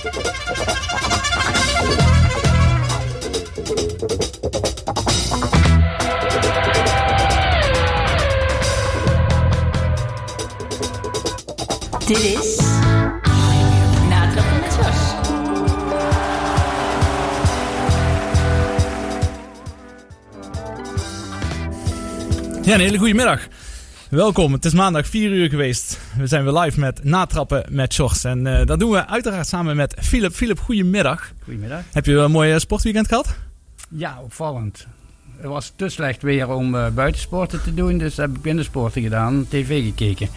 Dit is Natrappen met Jos. Ja, een hele goede middag. Welkom, het is maandag 4 uur geweest. We zijn weer live met Natrappen met Sjors. En eh, dat doen we uiteraard samen met Philip. Philip, goedemiddag. Goedemiddag. Heb je een mooi sportweekend gehad? Ja, opvallend. Het was te slecht weer om eh, buitensporten te doen, dus heb ik binnensporten gedaan, tv gekeken.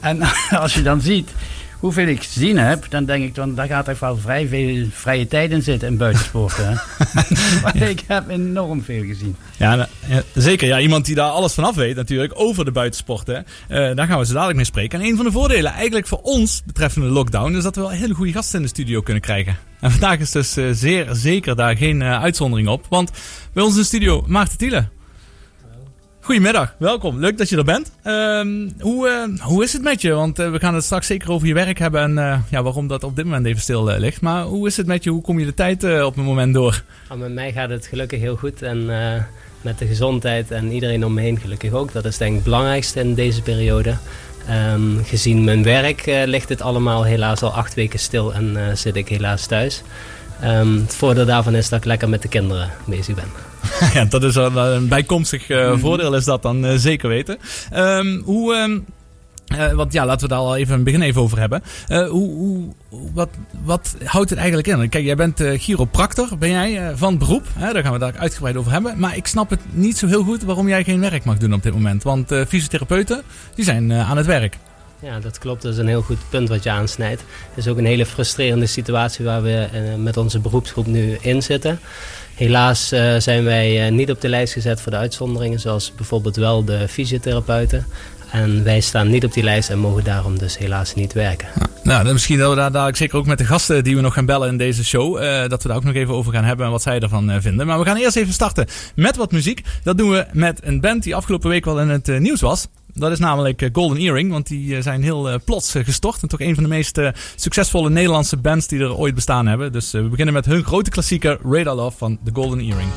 En als je dan ziet hoeveel ik gezien heb, dan denk ik, dan, daar gaat echt wel vrij veel vrije tijd in zitten in buitensporten. hè. Ik heb enorm veel gezien. Ja, nou, ja, zeker. Ja, iemand die daar alles vanaf weet natuurlijk over de buitensporten. Eh daar gaan we zo dadelijk mee spreken. En een van de voordelen eigenlijk voor ons betreffende lockdown is dat we wel hele goede gasten in de studio kunnen krijgen. En vandaag is dus eh, zeer zeker daar geen eh, uitzondering op. Want bij ons in de studio Maarten Thiele. Goedemiddag, welkom. Leuk dat je er bent. Ehm, hoe, eh, hoe is het met je? Want eh, we gaan het straks zeker over je werk hebben en eh, ja, waarom dat op dit moment even stil ligt. Maar hoe is het met je? Hoe kom je de tijd op het moment door? Met mij gaat het gelukkig heel goed en met de gezondheid en iedereen om me heen gelukkig ook. Dat is denk ik het belangrijkste in deze periode. Ehm, gezien mijn werk ligt het allemaal helaas al acht weken stil en zit ik helaas thuis. Ehm, het voordeel daarvan is dat ik lekker met de kinderen bezig ben. ja, dat is een bijkomstig eh, voordeel is dat dan eh, zeker weten. Ehm, hoe... ehm, eh, want ja, laten we daar al even een begin even over hebben. Hoe, hoe, wat, wat houdt het eigenlijk in? Kijk, jij bent eh chiropractor, ben jij van beroep. Hè? Daar gaan we daar uitgebreid over hebben. Maar ik snap het niet zo heel goed waarom jij geen werk mag doen op dit moment. Want fysiotherapeuten, die zijn aan het werk. Ja, dat klopt. Dat is een heel goed punt wat je aansnijdt. Het is ook een hele frustrerende situatie waar we met onze beroepsgroep nu in zitten. Helaas eh, zijn wij eh, niet op de lijst gezet voor de uitzonderingen, zoals bijvoorbeeld wel de fysiotherapeuten. En wij staan niet op die lijst en mogen daarom dus helaas niet werken. Nou, misschien dat we daar dadelijk zeker ook met de gasten die we nog gaan bellen in deze show, eh, dat we daar ook nog even over gaan hebben en wat zij ervan vinden. Maar we gaan eerst even starten met wat muziek. Dat doen we met een band die afgelopen week wel in het nieuws was. Dat is namelijk eh, Golden Earring, want die eh, zijn heel eh, plots gestort. En toch een van de meest succesvolle Nederlandse bands die er ooit bestaan hebben. Dus we beginnen met hun grote klassieker Radar Love van The Golden Earring.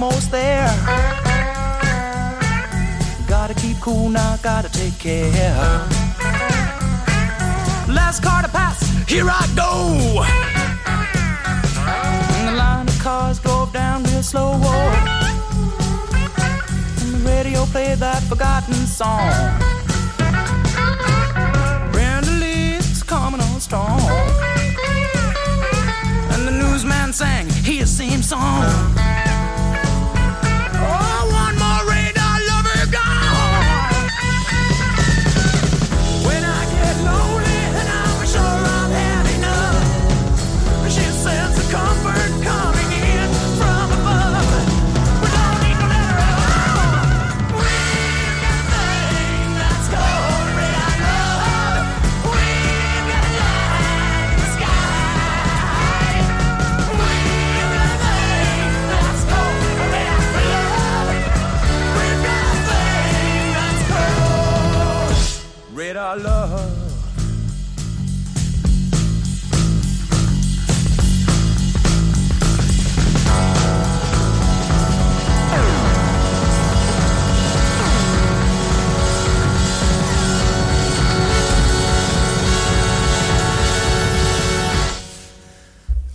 Almost there. Gotta keep cool now, gotta take care. Last car to pass, here I go. And the line of cars drove down real slow. And the radio played that forgotten song. Brenda Lee's coming on strong. And the newsman sang his same song.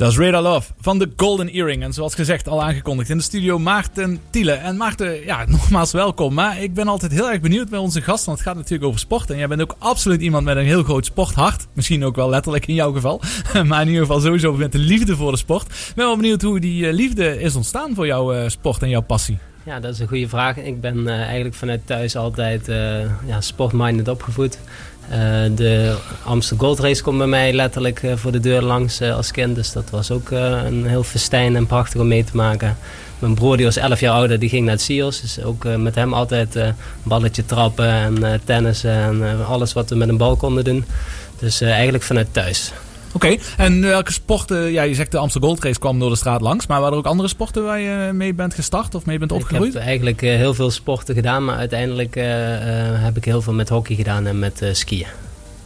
Dat is Radar Love van de Golden Earring. En zoals gezegd, al aangekondigd in de studio Maarten Tiele. En Maarten, ja, nogmaals welkom. Maar ik ben altijd heel erg benieuwd bij onze gast. Want het gaat natuurlijk over sport. En jij bent ook absoluut iemand met een heel groot sporthart. Misschien ook wel letterlijk in jouw geval. maar in ieder geval sowieso met de liefde voor de sport. Ik ben wel benieuwd hoe die eh, liefde is ontstaan voor jouw eh, sport en jouw passie. Ja, dat is een goede vraag. Ik ben eh, eigenlijk vanuit thuis altijd eh ja, sportminded opgevoed. Eh, de Amsterdam Gold Race komt bij mij letterlijk eh, voor de deur langs eh, als kind. Dus dat was ook een heel festijn en prachtig om mee te maken. Mijn broer die was 11 jaar ouder, die ging naar het CIO's. Dus ook met hem altijd balletje trappen en tennissen en alles wat we met een bal konden doen. Dus eigenlijk vanuit thuis. Oké, en welke sporten... Ja, je zegt de Amsterdam Gold Race kwam door de straat langs. Maar waren er ook andere sporten waar je mee bent gestart of mee bent opgegroeid? Ik heb eigenlijk eh, heel veel sporten gedaan, maar uiteindelijk eh, eh, heb ik heel veel met hockey gedaan en met eh, skiën.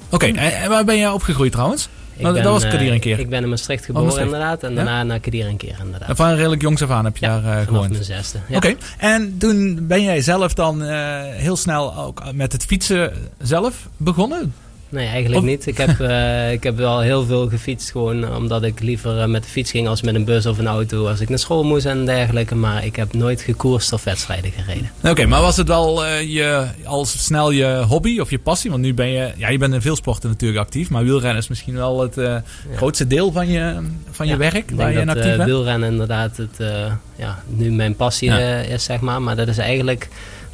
Oké, en en waar ben jij opgegroeid trouwens? Ik dat ben, was eh, Kadir een keer. Ik ben in Maastricht geboren Maastricht. inderdaad en Ja? daarna naar Kadir een keer inderdaad. En Van redelijk jongs af aan heb je Ja, daar eh, vanaf gewoond. mijn zesde. Ja. Oké, en toen ben jij zelf dan eh, heel snel ook met het fietsen zelf begonnen? Nee, eigenlijk niet. Ik heb, eh, ik heb wel heel veel gefietst gewoon omdat ik liever eh, met de fiets ging als met een bus of een auto als ik naar school moest en dergelijke. Maar ik heb nooit gekoerst of wedstrijden gereden. Oké, maar was het wel eh, je, al snel je hobby of je passie? Want nu ben je, ja, je bent in veel sporten natuurlijk actief, maar wielrennen is misschien wel het eh, grootste deel van je, van je werk waar je denk in dat actief eh, bent. wielrennen inderdaad het, eh, ja, nu mijn passie Ja. eh, is, zeg maar. Maar dat is eigenlijk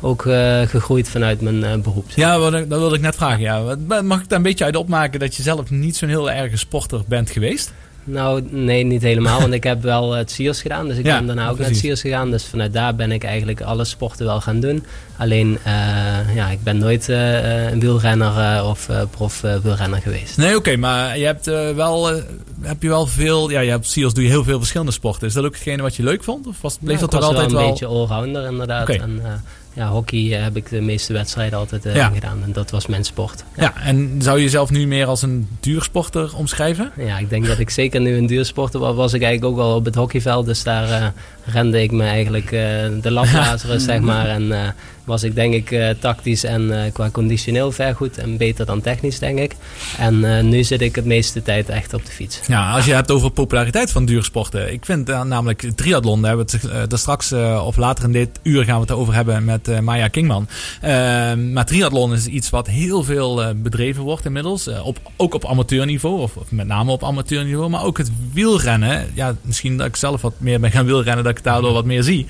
ook eh, gegroeid vanuit mijn eh, beroep. Ja, wat dat wilde ik net vragen. Ja. Mag ik daar een beetje uit opmaken dat je zelf niet zo'n heel erge sporter bent geweest? Nou, nee, niet helemaal. Want ik heb wel het SIOS gedaan. Dus ik Ja, ben daarna ook naar het. SIOS gegaan. Dus vanuit daar ben ik eigenlijk alle sporten wel gaan doen. Alleen, eh, ja, ik ben nooit eh, eh, een wielrenner eh, of eh, prof eh, wielrenner geweest. Nee, oké, maar je hebt eh, wel, eh, heb je wel veel, ja, je hebt SEALS doe je heel veel verschillende sporten. Is dat ook hetgene wat je leuk vond? Of was, bleef Nou, dat toch altijd wel een beetje allrounder inderdaad. En eh, ja, hockey eh, heb ik de meeste wedstrijden altijd eh, Ja. gedaan. En dat was mijn sport. Ja, en zou je jezelf nu meer als een duursporter omschrijven? Ja, ik denk dat ik zeker nu een duursporter was. Was ik eigenlijk ook al op het hockeyveld. Dus daar eh, rende ik me eigenlijk eh, de laplazeren, zeg maar. En eh, was ik denk ik eh, tactisch en qua conditioneel ver goed. En beter dan technisch, denk ik. En nu zit ik het meeste tijd echt op de fiets. Ja, als je hebt over populariteit van duursporten. Ik vind namelijk triathlon, daar hebben we het straks of later in dit uur gaan we het over hebben met Maya Kingman. Uh, maar triathlon is iets wat heel veel bedreven wordt inmiddels. Op, ook op amateurniveau, of, of met name op amateurniveau. Maar ook het wielrennen. Ja, misschien dat ik zelf wat meer ben gaan wielrennen, ik daardoor wat meer zie.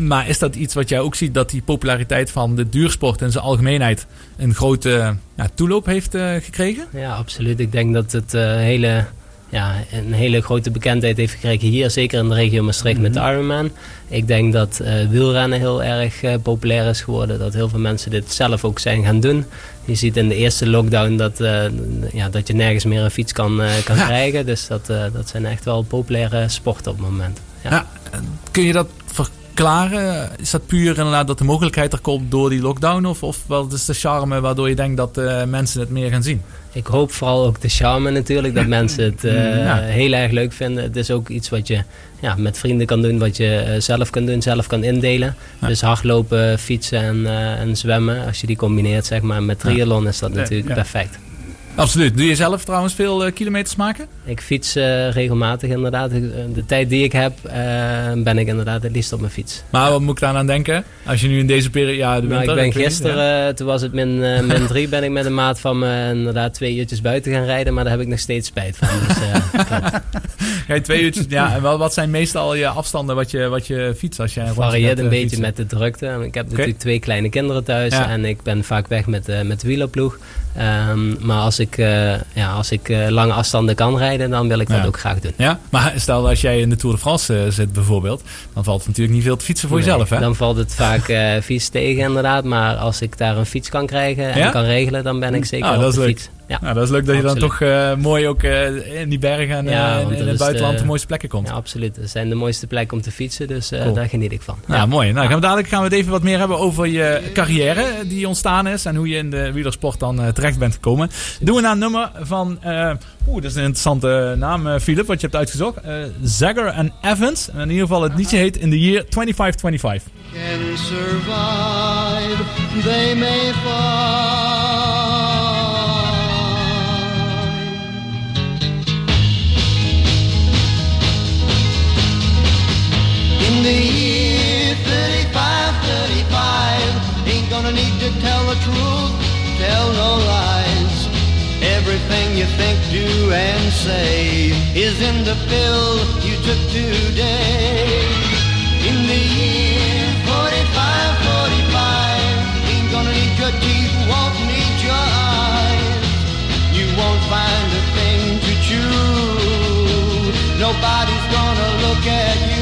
Maar is dat iets wat jij ook ziet, dat die populariteit van de duursport in zijn algemeenheid een grote ja, toeloop heeft uh, gekregen? Ja, absoluut. Ik denk dat het uh, hele, ja, een hele grote bekendheid heeft gekregen hier, zeker in de regio Maastricht mm -hmm. met de Ironman. Ik denk dat uh, wielrennen heel erg populair is geworden, dat heel veel mensen dit zelf ook zijn gaan doen. Je ziet in de eerste lockdown dat, ja, dat je nergens meer een fiets kan, kan ja. krijgen. Dus dat, dat zijn echt wel populaire sporten op het moment. Ja. kun je dat? Eh, is dat puur inderdaad dat de mogelijkheid er komt door die lockdown? Of, of wat is de charme waardoor je denkt dat eh, mensen het meer gaan zien? Ik hoop vooral ook de charme natuurlijk, dat mensen het eh, Ja. heel erg leuk vinden. Het is ook iets wat je ja, met vrienden kan doen, wat je eh, zelf kan doen, zelf kan indelen. Ja. Dus hardlopen, fietsen en, en zwemmen, als je die combineert zeg maar met triathlon is dat natuurlijk perfect. Absoluut. Doe je zelf trouwens veel eh, kilometers maken? Ik fiets eh, regelmatig inderdaad. Ik- eh, De tijd die ik heb, ben ik inderdaad het liefst op mijn fiets. Maar wat moet ik daar aan denken? Als je nu in deze periode... Ja, de Nou, ik winter, ben weet niet, gisteren, toen was het min, min drie, ben ik met een maat van me inderdaad twee uurtjes buiten gaan rijden. Maar daar heb ik nog steeds spijt van. Dus, je twee uurtjes... ja, en wat zijn meestal je afstanden wat je, wat je fietst als rondje varieert een beetje fietsen? met de drukte. Ik heb natuurlijk twee kleine kinderen thuis Ja. en ik ben vaak weg met, met de wielerploeg. Ehm, maar als ik, eh, ja, als ik eh, lange afstanden kan rijden, dan wil ik dat Ja. ook graag doen. Ja, maar stel als jij in de Tour de France eh, zit bijvoorbeeld, dan valt het natuurlijk niet veel te fietsen voor Nee, jezelf, hè? Dan valt het vaak vies tegen inderdaad. Maar als ik daar een fiets kan krijgen en Ja? kan regelen, dan ben ik zeker Ah, op dat is de leuk. fiets. Ja. Nou, dat is leuk dat je dan toch eh, mooi ook eh, in die bergen en Ja, eh, in, het buitenland de- de mooiste plekken komt. ja, absoluut. Dat zijn de mooiste plekken om te fietsen, dus eh, Cool. daar geniet ik van. Ja, mooi. Nou, gaan we dadelijk gaan we het even wat meer hebben over je carrière die ontstaan is en hoe je in de wielersport dan terecht bent gekomen. Doen we naar een nummer van, eh oeh, dat is een interessante naam, eh, Philip, wat je hebt uitgezocht. Zagger en Evans. En in ieder geval het liedje heet In the Year 2525. can survive, they may find. In the year 35, 35, ain't gonna need to tell the truth, tell no lies. Everything you think, do, and say is in the pill you took today. In the year 45, 45, ain't gonna need your teeth, won't need your eyes. You won't find a thing to chew. Nobody's gonna look at you.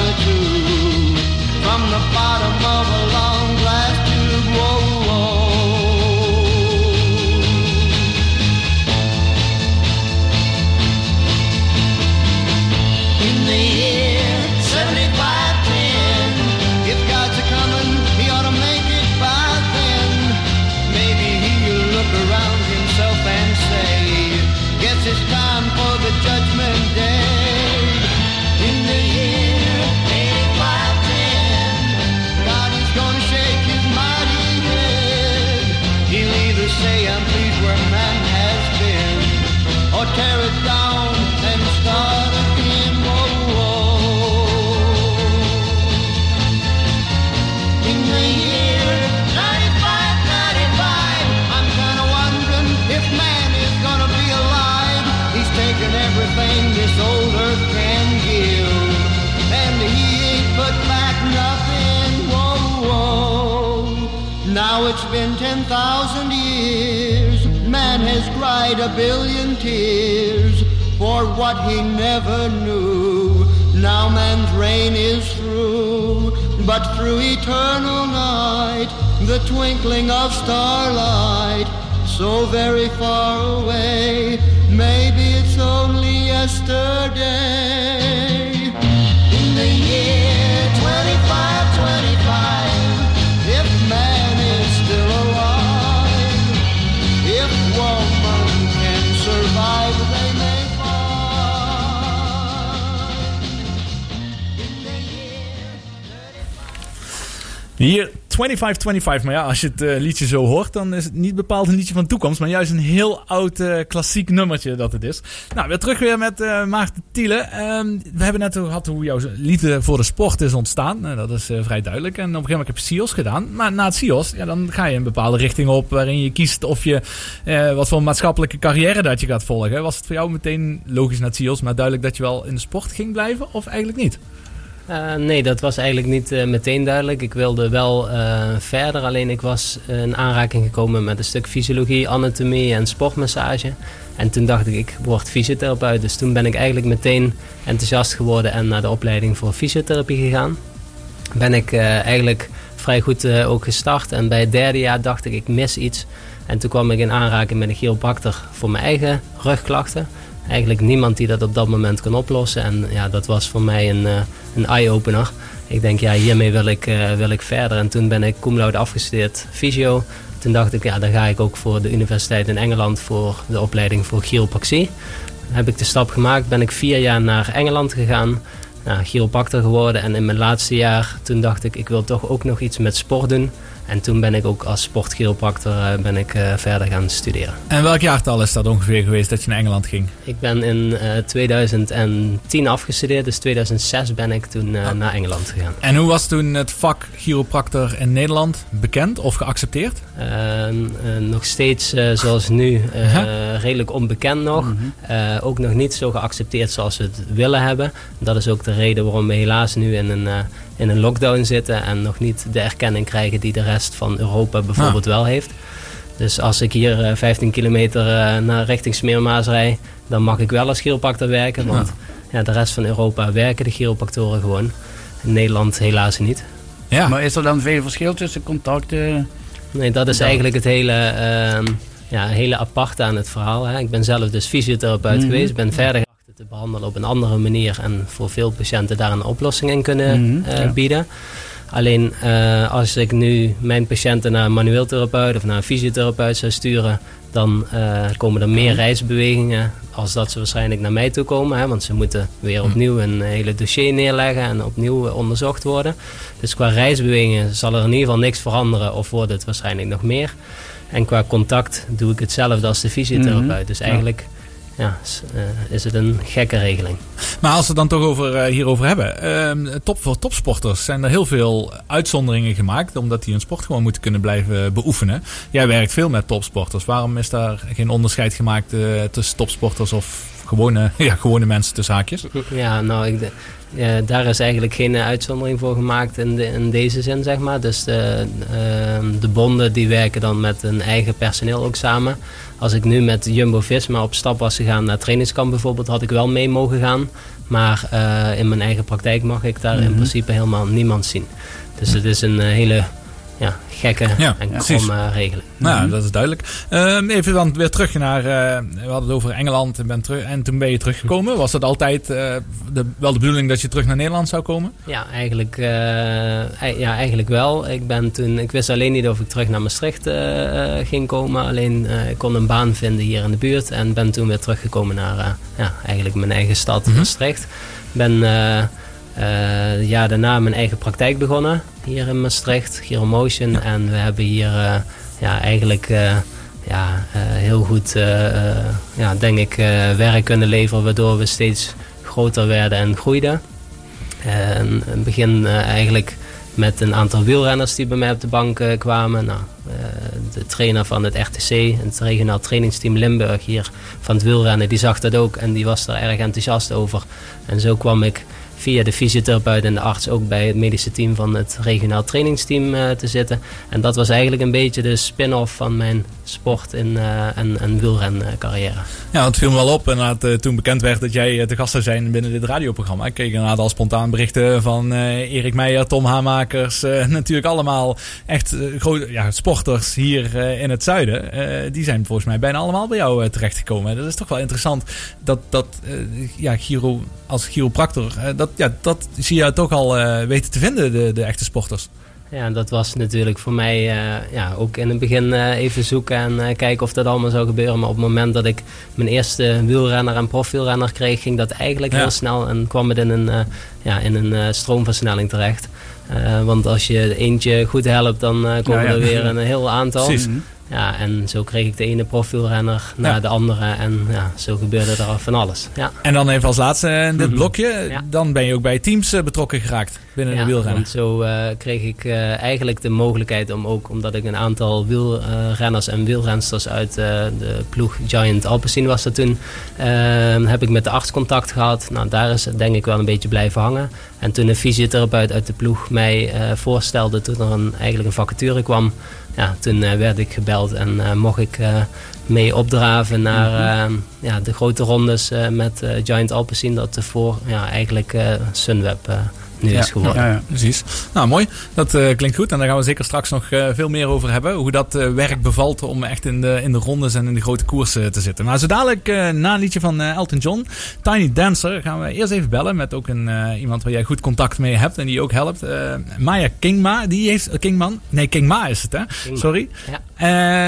it's been 10,000 years. Man has cried a billion tears for what he never knew. Now man's reign is through, but through eternal night, the twinkling of starlight, so very far away, maybe it's only yesterday. Hier 2525. Maar ja, als je het eh, liedje zo hoort, dan is het niet bepaald een liedje van toekomst. Maar juist een heel oud eh, klassiek nummertje dat het is. Nou, weer terug weer met eh, Maarten Thiele. Ehm, we hebben net gehad hoe jouw liefde voor de sport is ontstaan. Nou, dat is vrij duidelijk. En op een gegeven moment heb je SIOS gedaan. Maar na het SIOS, ja, dan ga je een bepaalde richting op waarin je kiest of je wat voor maatschappelijke carrière dat je gaat volgen. Was het voor jou meteen logisch na het SIOS, maar duidelijk dat je wel in de sport ging blijven of eigenlijk niet? Eh, nee, dat was eigenlijk niet eh, meteen duidelijk. Ik wilde wel eh, verder, alleen ik was in aanraking gekomen met een stuk fysiologie, anatomie en sportmassage. En toen dacht ik, ik word fysiotherapeut. Dus toen ben ik eigenlijk meteen enthousiast geworden en naar de opleiding voor fysiotherapie gegaan. Ben ik eigenlijk vrij goed ook gestart. En bij het derde jaar dacht ik, ik mis iets. En toen kwam ik in aanraking met een chiropractor voor mijn eigen rugklachten. Eigenlijk niemand die dat op dat moment kon oplossen. En ja, dat was voor mij een, een eye-opener. Ik denk, ja, hiermee wil ik, eh, wil ik verder. En toen ben ik cum laude afgestudeerd fysio. Toen dacht ik, ja, dan ga ik ook voor de universiteit in Engeland voor de opleiding voor chiropractie. Heb ik de stap gemaakt, ben ik vier jaar naar Engeland gegaan. Nou, chiropractor geworden. En in mijn laatste jaar, toen dacht ik, ik wil toch ook nog iets met sport doen. En toen ben ik ook als sportchiropractor eh, ben ik, eh, verder gaan studeren. En welk jaartal is dat ongeveer geweest dat je naar Engeland ging? Ik ben in eh, 2010 afgestudeerd, dus 2006 ben ik toen eh, naar Engeland gegaan. En hoe was toen het vak chiropractor in Nederland bekend of geaccepteerd? Eh, eh, nog steeds, eh, zoals nu, eh, Ja. redelijk onbekend nog. Eh, ook nog niet zo geaccepteerd zoals we het willen hebben. Dat is ook de reden waarom we helaas nu in een, eh, in een lockdown zitten en nog niet de erkenning krijgen die de rest van Europa bijvoorbeeld wel heeft. Dus als ik hier eh, 15 kilometer eh, naar richting Smeermaas rijd, dan mag ik wel als chiropractor werken. Want ja. de rest van Europa werken de chiropractoren gewoon. In Nederland helaas niet. Ja. Maar is er dan veel verschil tussen contacten? Nee, dat is Dan- eigenlijk het hele, ehm, ja, hele aparte aan het verhaal. Hè. Ik ben zelf dus fysiotherapeut Mhm. geweest. ben verder te behandelen op een andere manier. En voor veel patiënten daar een oplossing in kunnen Mhm, eh, ja. bieden. Alleen eh, als ik nu mijn patiënten naar een manueel therapeut of naar een fysiotherapeut zou sturen, dan eh, komen er meer reisbewegingen als dat ze waarschijnlijk naar mij toe komen. Hè, want ze moeten weer opnieuw een hele dossier neerleggen en opnieuw onderzocht worden. Dus qua reisbewegingen zal er in ieder geval niks veranderen of wordt het waarschijnlijk nog meer. En qua contact doe ik hetzelfde als de fysiotherapeut. Mhm, Dus eigenlijk ja, is, eh, is het een gekke regeling. Maar als we het dan toch over, eh, hierover hebben. ehm, top, voor topsporters zijn er heel veel uitzonderingen gemaakt. Omdat die hun sport gewoon moeten kunnen blijven beoefenen. Jij werkt veel met topsporters. Waarom is daar geen onderscheid gemaakt eh, tussen topsporters of gewone, ja, gewone mensen tussen haakjes? Ja, nou, ik, ja, daar is eigenlijk geen uitzondering voor gemaakt in, de, in deze zin, zeg maar. Dus de, ehm, de bonden die werken dan met hun eigen personeel ook samen. Als ik nu met Jumbo-Visma op stap was gegaan naar trainingskamp bijvoorbeeld, had ik wel mee mogen gaan. Maar eh, in mijn eigen praktijk mag ik daar in Mhm. principe helemaal niemand zien. Dus het is een eh, hele ja, gekke Ja, en precies. kromme regeling. Nou, dat is duidelijk. Ehm, even dan weer terug naar. eh, we hadden het over Engeland en, ben terug, en toen ben je teruggekomen. Was dat altijd eh, de, wel de bedoeling dat je terug naar Nederland zou komen? Ja, eigenlijk, eh, ei- ja, eigenlijk wel. Ik, ben toen, ik wist alleen niet of ik terug naar Maastricht eh, eh, ging komen. Alleen eh, ik kon een baan vinden hier in de buurt. En ben toen weer teruggekomen naar eh, ja, eigenlijk mijn eigen stad, Mhm. Maastricht. Ben eh eh, jaar daarna mijn eigen praktijk begonnen. Hier in Maastricht, Giromotion. En we hebben hier eh, ja, eigenlijk... eh, ja, heel goed, ja, denk ik, werk kunnen leveren, waardoor we steeds groter werden en groeiden. En in het begin eigenlijk met een aantal wielrenners die bij mij op de bank kwamen. Nou, de trainer van het RTC, het regionaal trainingsteam Limburg hier van het wielrennen, die zag dat ook en die was er erg enthousiast over. En zo kwam ik via de fysiotherapeut en de arts ook bij het medische team van het regionaal trainingsteam eh, te zitten. En dat was eigenlijk een beetje de spin-off van mijn sport- in, eh, en, en wielrencarrière. Ja, het viel me wel op inderdaad, eh, toen bekend werd dat jij te gast zou zijn binnen dit radioprogramma. Ik kreeg inderdaad al spontaan berichten van Erik Meijer, Tom Hamakers. eh, natuurlijk allemaal echt grote ja, sporters hier in het zuiden. Die zijn volgens mij bijna allemaal bij jou terechtgekomen. Dat is toch wel interessant dat, dat ja, Giro, als chiropractor, dat, ja, dat zie je toch al eh, weten te vinden, de, de echte sporters. Ja, dat was natuurlijk voor mij eh, ja, ook in het begin eh, even zoeken en kijken of dat allemaal zou gebeuren. Maar op het moment dat ik mijn eerste wielrenner en profielrenner kreeg, ging dat eigenlijk Ja. heel snel en kwam het in een, ja, in een stroomversnelling terecht. Want als je eentje goed helpt, dan komen Ja, ja. er weer een heel aantal. Precies. Ja, en zo kreeg ik de ene profielrenner na Ja. de andere en ja, zo gebeurde er van alles. Ja. En dan even als laatste in dit Mhm. blokje, Ja. dan ben je ook bij teams eh, betrokken geraakt binnen de wielrennen. Want zo eh, kreeg ik eh, eigenlijk de mogelijkheid om ook, omdat ik een aantal wielrenners en wielrensters uit de ploeg Giant Alpecin was dat toen, eh, heb ik met de arts contact gehad. Nou, daar is het denk ik wel een beetje blijven hangen. En toen een fysiotherapeut uit de ploeg mij voorstelde, toen er een, eigenlijk een vacature kwam, ja, toen eh, werd ik gebeld en eh, mocht ik eh, mee opdraven naar eh, ja, de grote rondes met Giant Alpecin, dat ervoor ja, eigenlijk Sunweb Ja. is geworden. Ja, ja. Precies. Nou, mooi. Dat eh, klinkt goed. En daar gaan we zeker straks nog eh, veel meer over hebben. Hoe dat eh, werk bevalt om echt in de, in de rondes en in de grote koersen te zitten. Maar zo dadelijk, eh, na een liedje van eh, Elton John, Tiny Dancer, gaan we eerst even bellen met ook een, eh, iemand waar jij goed contact mee hebt en die ook helpt. Eh, Maya Kingma, die heeft... Kingman? Nee, Kingma is het, hè? Kingma. Sorry. Ja.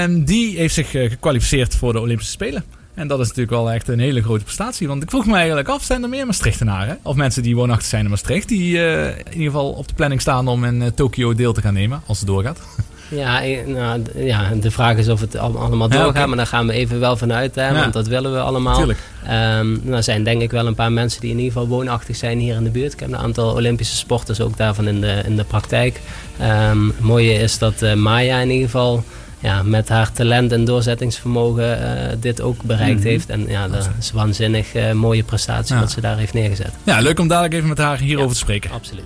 En die heeft zich gekwalificeerd voor de Olympische Spelen. En dat is natuurlijk wel echt een hele grote prestatie. Want ik vroeg me eigenlijk af, zijn er meer Maastrichtenaren? Of mensen die woonachtig zijn in Maastricht, die eh, in ieder geval op de planning staan om in eh, Tokio deel te gaan nemen, als het doorgaat? Ja, eh, nou, ja, de vraag is of het al- allemaal Ja, doorgaat, maar daar gaan we even wel vanuit, hè, Ja. want dat willen we allemaal. Tuurlijk. Ehm, nou, er zijn denk ik wel een paar mensen die in ieder geval woonachtig zijn hier in de buurt. Ik heb een aantal Olympische sporters ook daarvan in de, in de praktijk. Ehm, het mooie is dat Maya in ieder geval ja, met haar talent en doorzettingsvermogen eh, dit ook bereikt heeft. En ja, dat is een waanzinnig eh, mooie prestatie Ja. wat ze daar heeft neergezet. Ja, leuk om dadelijk even met haar hierover te spreken. Absoluut.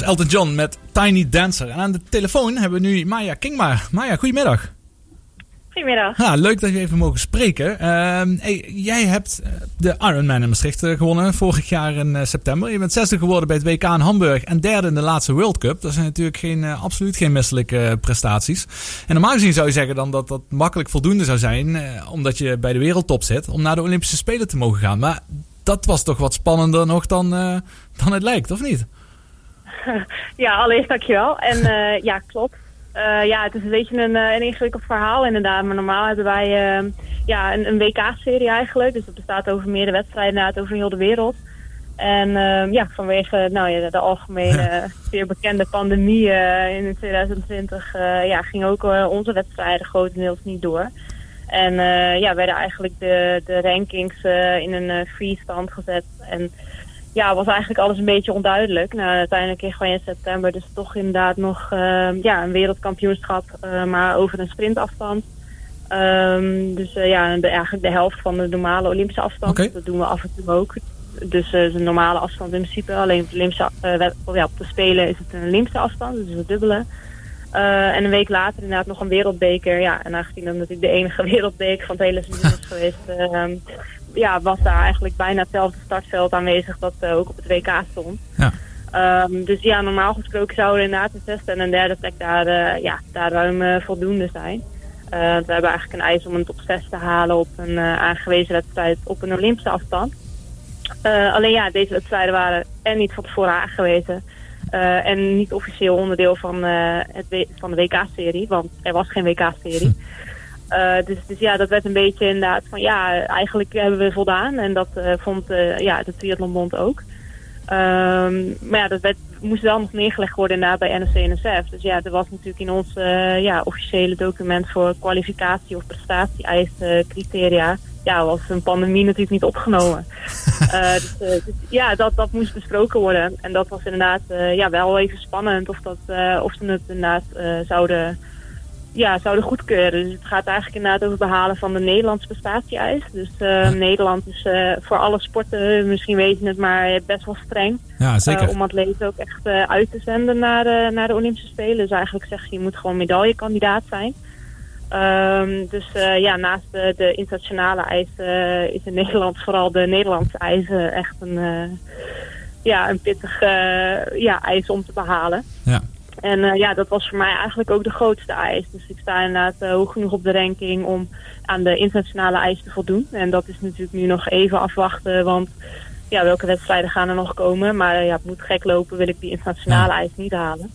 Was Elton John met Tiny Dancer. En aan de telefoon hebben we nu Maya Kingma. Maya, goedemiddag. Goedemiddag. Ja, leuk dat we even mogen spreken. Ehm, hey, jij hebt eh, de Ironman in Maastricht eh, gewonnen vorig jaar in eh, september. Je bent zesde geworden bij het WK in Hamburg en derde in de laatste World Cup. Dat zijn natuurlijk geen, absoluut geen misselijke prestaties. En normaal gezien zou je zeggen dan dat dat makkelijk voldoende zou zijn, omdat je bij de wereldtop zit, om naar de Olympische Spelen te mogen gaan. Maar dat was toch wat spannender nog dan, dan het lijkt, of niet? Ja, allereerst dankjewel. En eh, ja, klopt. Eh, ja, het is een beetje een, eh, een ingewikkeld verhaal inderdaad. Maar normaal hebben wij eh, ja, een, een WK-serie eigenlijk. Dus dat bestaat over meerdere wedstrijden inderdaad over heel de wereld. En eh, ja, vanwege nou, ja, de algemene, zeer bekende pandemie in 2020... eh, ja, gingen ook onze wedstrijden grotendeels niet door. En ja, werden eigenlijk de, de rankings in een eh, free stand gezet. En ja, was eigenlijk alles een beetje onduidelijk. Nou, uiteindelijk kregen wij in september dus toch inderdaad nog eh, ja, een wereldkampioenschap, eh, maar over een sprintafstand. Ehm, dus eh, ja, de, eigenlijk de helft van de normale Olympische afstand. Dat doen we af en toe ook. Dus eh, het is een normale afstand in principe. Alleen op de, Olympische, ja, op de Spelen is het een Olympische afstand, dus het dubbele. En een week later inderdaad nog een wereldbeker. Ja, en aangezien dat natuurlijk de enige wereldbeker van het hele seizoen is geweest... ja, was daar eigenlijk bijna hetzelfde startveld aanwezig dat eh, ook op het WK stond. Ja. Ehm, dus ja, normaal gesproken zouden inderdaad een zesde en een derde plek daar, eh, ja, daar ruim eh, voldoende zijn. Eh, we hebben eigenlijk een eis om een top 6 te halen op een aangewezen wedstrijd op een Olympische afstand. Alleen ja, deze wedstrijden waren en niet van tevoren aangewezen. en niet officieel onderdeel van, het van de WK-serie, want er was geen WK-serie. Eh, dus, dus ja, dat werd een beetje inderdaad van ja, eigenlijk hebben we voldaan. En dat eh, vond eh, ja, de Triathlonbond ook. Ehm, maar ja, dat werd, moest wel nog neergelegd worden inderdaad bij NOC-NSF. Dus ja, er was natuurlijk in ons ja, officiële document voor kwalificatie of prestatie-eisen criteria... Ja, was een pandemie natuurlijk niet opgenomen. Dus, dus ja, dat, dat moest besproken worden. En dat was inderdaad ja, wel even spannend of, dat, of ze het inderdaad zouden ja, zouden goedkeuren. Dus het gaat eigenlijk inderdaad over het behalen van de Nederlandse prestatie-eis. Dus eh, Nederland is eh, voor alle sporten, misschien weet je het, maar best wel streng. Ja, zeker. Eh, om atleten ook echt eh, uit te zenden naar, de naar de Olympische Spelen. Dus eigenlijk zeg je, je moet gewoon medaillekandidaat zijn. Ehm, dus eh, ja, naast de, de internationale eisen eh, is in Nederland vooral de Nederlandse eisen echt een, eh, ja, een pittig eh, ja, eis om te behalen. Ja. En eh, ja, dat was voor mij eigenlijk ook de grootste eis. Dus ik sta inderdaad eh, hoog genoeg op de ranking om aan de internationale eis te voldoen. En dat is natuurlijk nu nog even afwachten, want ja, welke wedstrijden gaan er nog komen? Maar ja, het moet gek lopen, wil ik die internationale eis niet halen.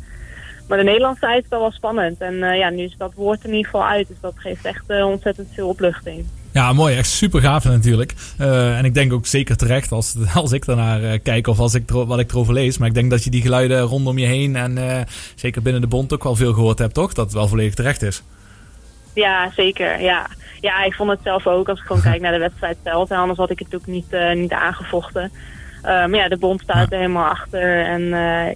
Maar de Nederlandse eis is wel wel spannend. En eh, ja, nu is dat woord er in ieder geval uit. Dus dat geeft echt eh, ontzettend veel opluchting. Ja, mooi. Echt super gaaf natuurlijk. Eh, en ik denk ook zeker terecht als, als ik daarnaar eh, kijk of als ik wat ik erover lees. Maar ik denk dat je die geluiden rondom je heen en eh, zeker binnen de bond ook wel veel gehoord hebt, toch? Dat het wel volledig terecht is. Ja, zeker. Ja. ja, ik vond het zelf ook als ik gewoon kijk naar de wedstrijd zelf. En anders had ik het ook niet, niet aangevochten. Maar ja, de bond staat er helemaal achter. En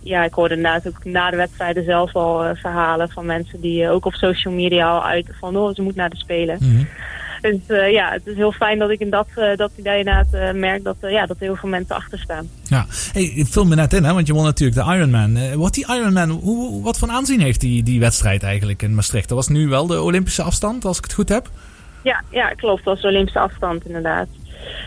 ja, ik hoorde inderdaad ook na de wedstrijden zelf al verhalen van mensen die ook op social media al uiten van oh, ze moet naar de Spelen. Dus eh, ja, het is heel fijn dat ik in dat, eh, dat idee inderdaad eh, merk dat, ja, dat heel veel mensen achter staan. Ja, hey, ik vul me net in, hè, want je won natuurlijk de Ironman. Wordt die Ironman, hoe, wat voor aanzien heeft die, die wedstrijd eigenlijk in Maastricht? Dat was nu wel de Olympische afstand, als ik het goed heb. Ja, ja, klopt. Dat was de Olympische afstand inderdaad.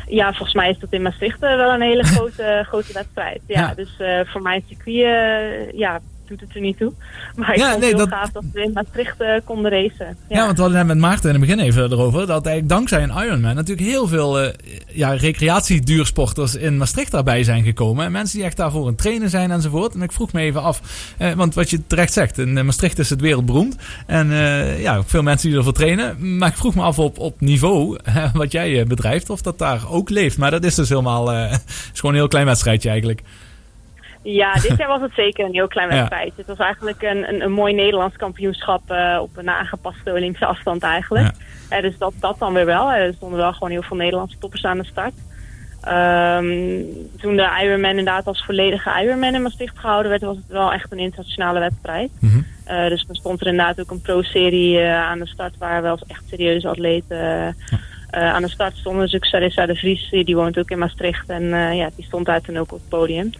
Ja, volgens mij is dat in Maastricht wel een hele grote, grote wedstrijd. Ja, Ja. dus voor mijn circuit eh, ja, doet het er niet toe. Maar ik Ja, vond nee, het heel dat- gaaf dat we in Maastricht eh, konden racen. Ja. want we hadden net met Maarten in het begin even erover. Dat eigenlijk dankzij een Ironman natuurlijk heel veel eh, ja, recreatieduursporters in Maastricht daarbij zijn gekomen. En mensen die echt daarvoor aan het trainen zijn enzovoort. En ik vroeg me even af, eh, want wat je terecht zegt, in Maastricht is het wereldberoemd. En ja, veel mensen die ervoor trainen. Maar ik vroeg me af op, op niveau, wat jij bedrijft, of dat daar ook leeft. Maar dat is dus helemaal, is gewoon een heel klein wedstrijdje eigenlijk. Ja, dit jaar was het zeker een heel klein Ja. wedstrijd. Het was eigenlijk een, een, een mooi Nederlands kampioenschap eh, op een aangepaste Olympische afstand eigenlijk. Eh, dus dat, dat dan weer wel. Eh, Er stonden wel gewoon heel veel Nederlandse toppers aan de start. Ehm, toen de Ironman inderdaad als volledige Ironman in Maastricht gehouden werd, was het wel echt een internationale wedstrijd. Eh, dus er stond er inderdaad ook een pro-serie aan de start waar wel echt serieuze atleten aan de start stonden. Dus ook Sarissa de Vries, die woont ook in Maastricht en ja, die stond daar toen ook op het podium.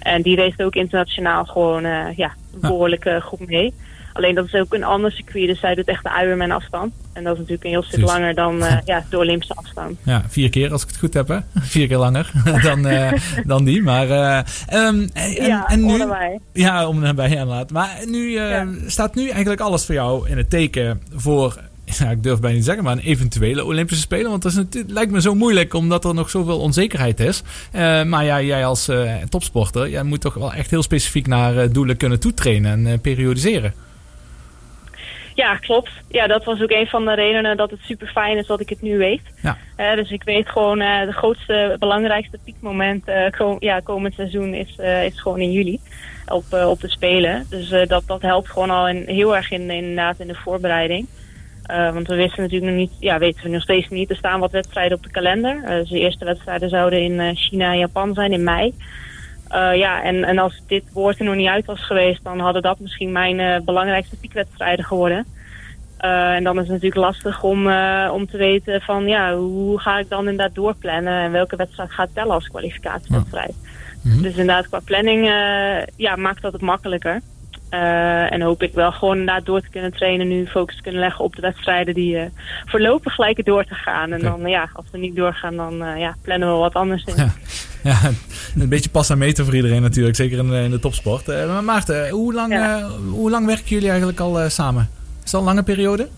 En die race ook internationaal gewoon eh, ja, een behoorlijke groep mee. Alleen dat is ook een ander circuit, dus zij doet echt de Ironman afstand. En dat is natuurlijk een heel stuk langer dan eh, ja, de Olympische afstand. Ja, vier keer als ik het goed heb, hè? Vier keer langer dan, eh, dan die. Maar, eh, ehm, en, ja, en nu. Ja, om erbij inderdaad. Maar nu Ja. staat nu eigenlijk alles voor jou in het teken voor, ja, ik durf bijna niet zeggen, maar een eventuele Olympische Spelen. Want dat is, het lijkt me zo moeilijk, omdat er nog zoveel onzekerheid is. Eh, maar ja, jij als eh, topsporter, jij moet toch wel echt heel specifiek naar eh, doelen kunnen toetrainen en periodiseren. Ja, klopt. Ja, dat was ook een van de redenen dat het super fijn is dat ik het nu weet. Ja. Dus ik weet gewoon, de grootste, belangrijkste piekmoment kom, ja, komend seizoen is, is gewoon in juli op, op de Spelen. Dus dat, dat helpt gewoon al in, heel erg in, inderdaad in de voorbereiding. Eh, want we wisten natuurlijk nog niet, ja, weten we nog steeds niet. Er staan wat wedstrijden op de kalender. Eh, dus de eerste wedstrijden zouden in eh, China en Japan zijn in mei. Eh, ja, en, en als dit woord er nog niet uit was geweest, dan hadden dat misschien mijn belangrijkste piekwedstrijden geworden. En dan is het natuurlijk lastig om, om te weten van ja, hoe ga ik dan inderdaad doorplannen en welke wedstrijd gaat tellen als kwalificatiewedstrijd. Mhm. Dus inderdaad, qua planning ja, maakt dat het makkelijker. Eh, en hoop ik wel gewoon inderdaad door te kunnen trainen, nu focus te kunnen leggen op de wedstrijden die eh, voorlopig lijken door te gaan. En dan ja, als we niet doorgaan, dan eh, ja, plannen we wat anders in. Ja. Ja, een beetje pas aan meten voor iedereen natuurlijk, zeker in, de- in de topsport. Eh, maar Maarten, hoe lang, Ja. eh, hoe lang werken jullie eigenlijk al eh, samen? Is dat een lange periode?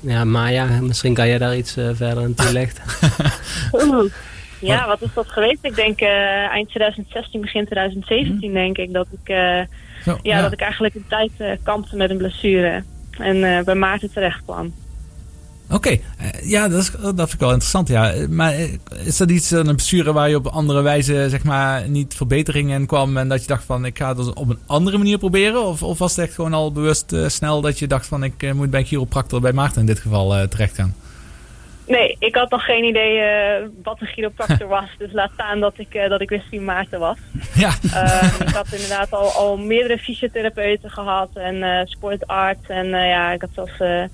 Ja, Maya, misschien kan jij daar iets verder aan toelichten. Ja, wat is dat geweest? Ik denk eh, eind 2016, begin 2017 denk ik dat ik, eh, Zo, ja, dat ik eigenlijk een tijd eh, kampte met een blessure. En eh, bij Maarten terecht kwam. Oké, eh, ja, dat, is, dat vind ik wel interessant. Ja. Maar is dat iets, een blessure waar je op andere wijze zeg maar, niet verbetering in kwam en dat je dacht van ik ga het op een andere manier proberen? Of, of was het echt gewoon al bewust snel dat je dacht van ik moet bij een chiropractor, bij Maarten in dit geval, terecht gaan? Nee, ik had nog geen idee eh, wat een chiropractor was. Dus laat staan dat ik, eh, dat ik wist wie Maarten was. Ja, Eh, ik had inderdaad al, al meerdere fysiotherapeuten gehad en eh sportarts. En ja, ik had zelfs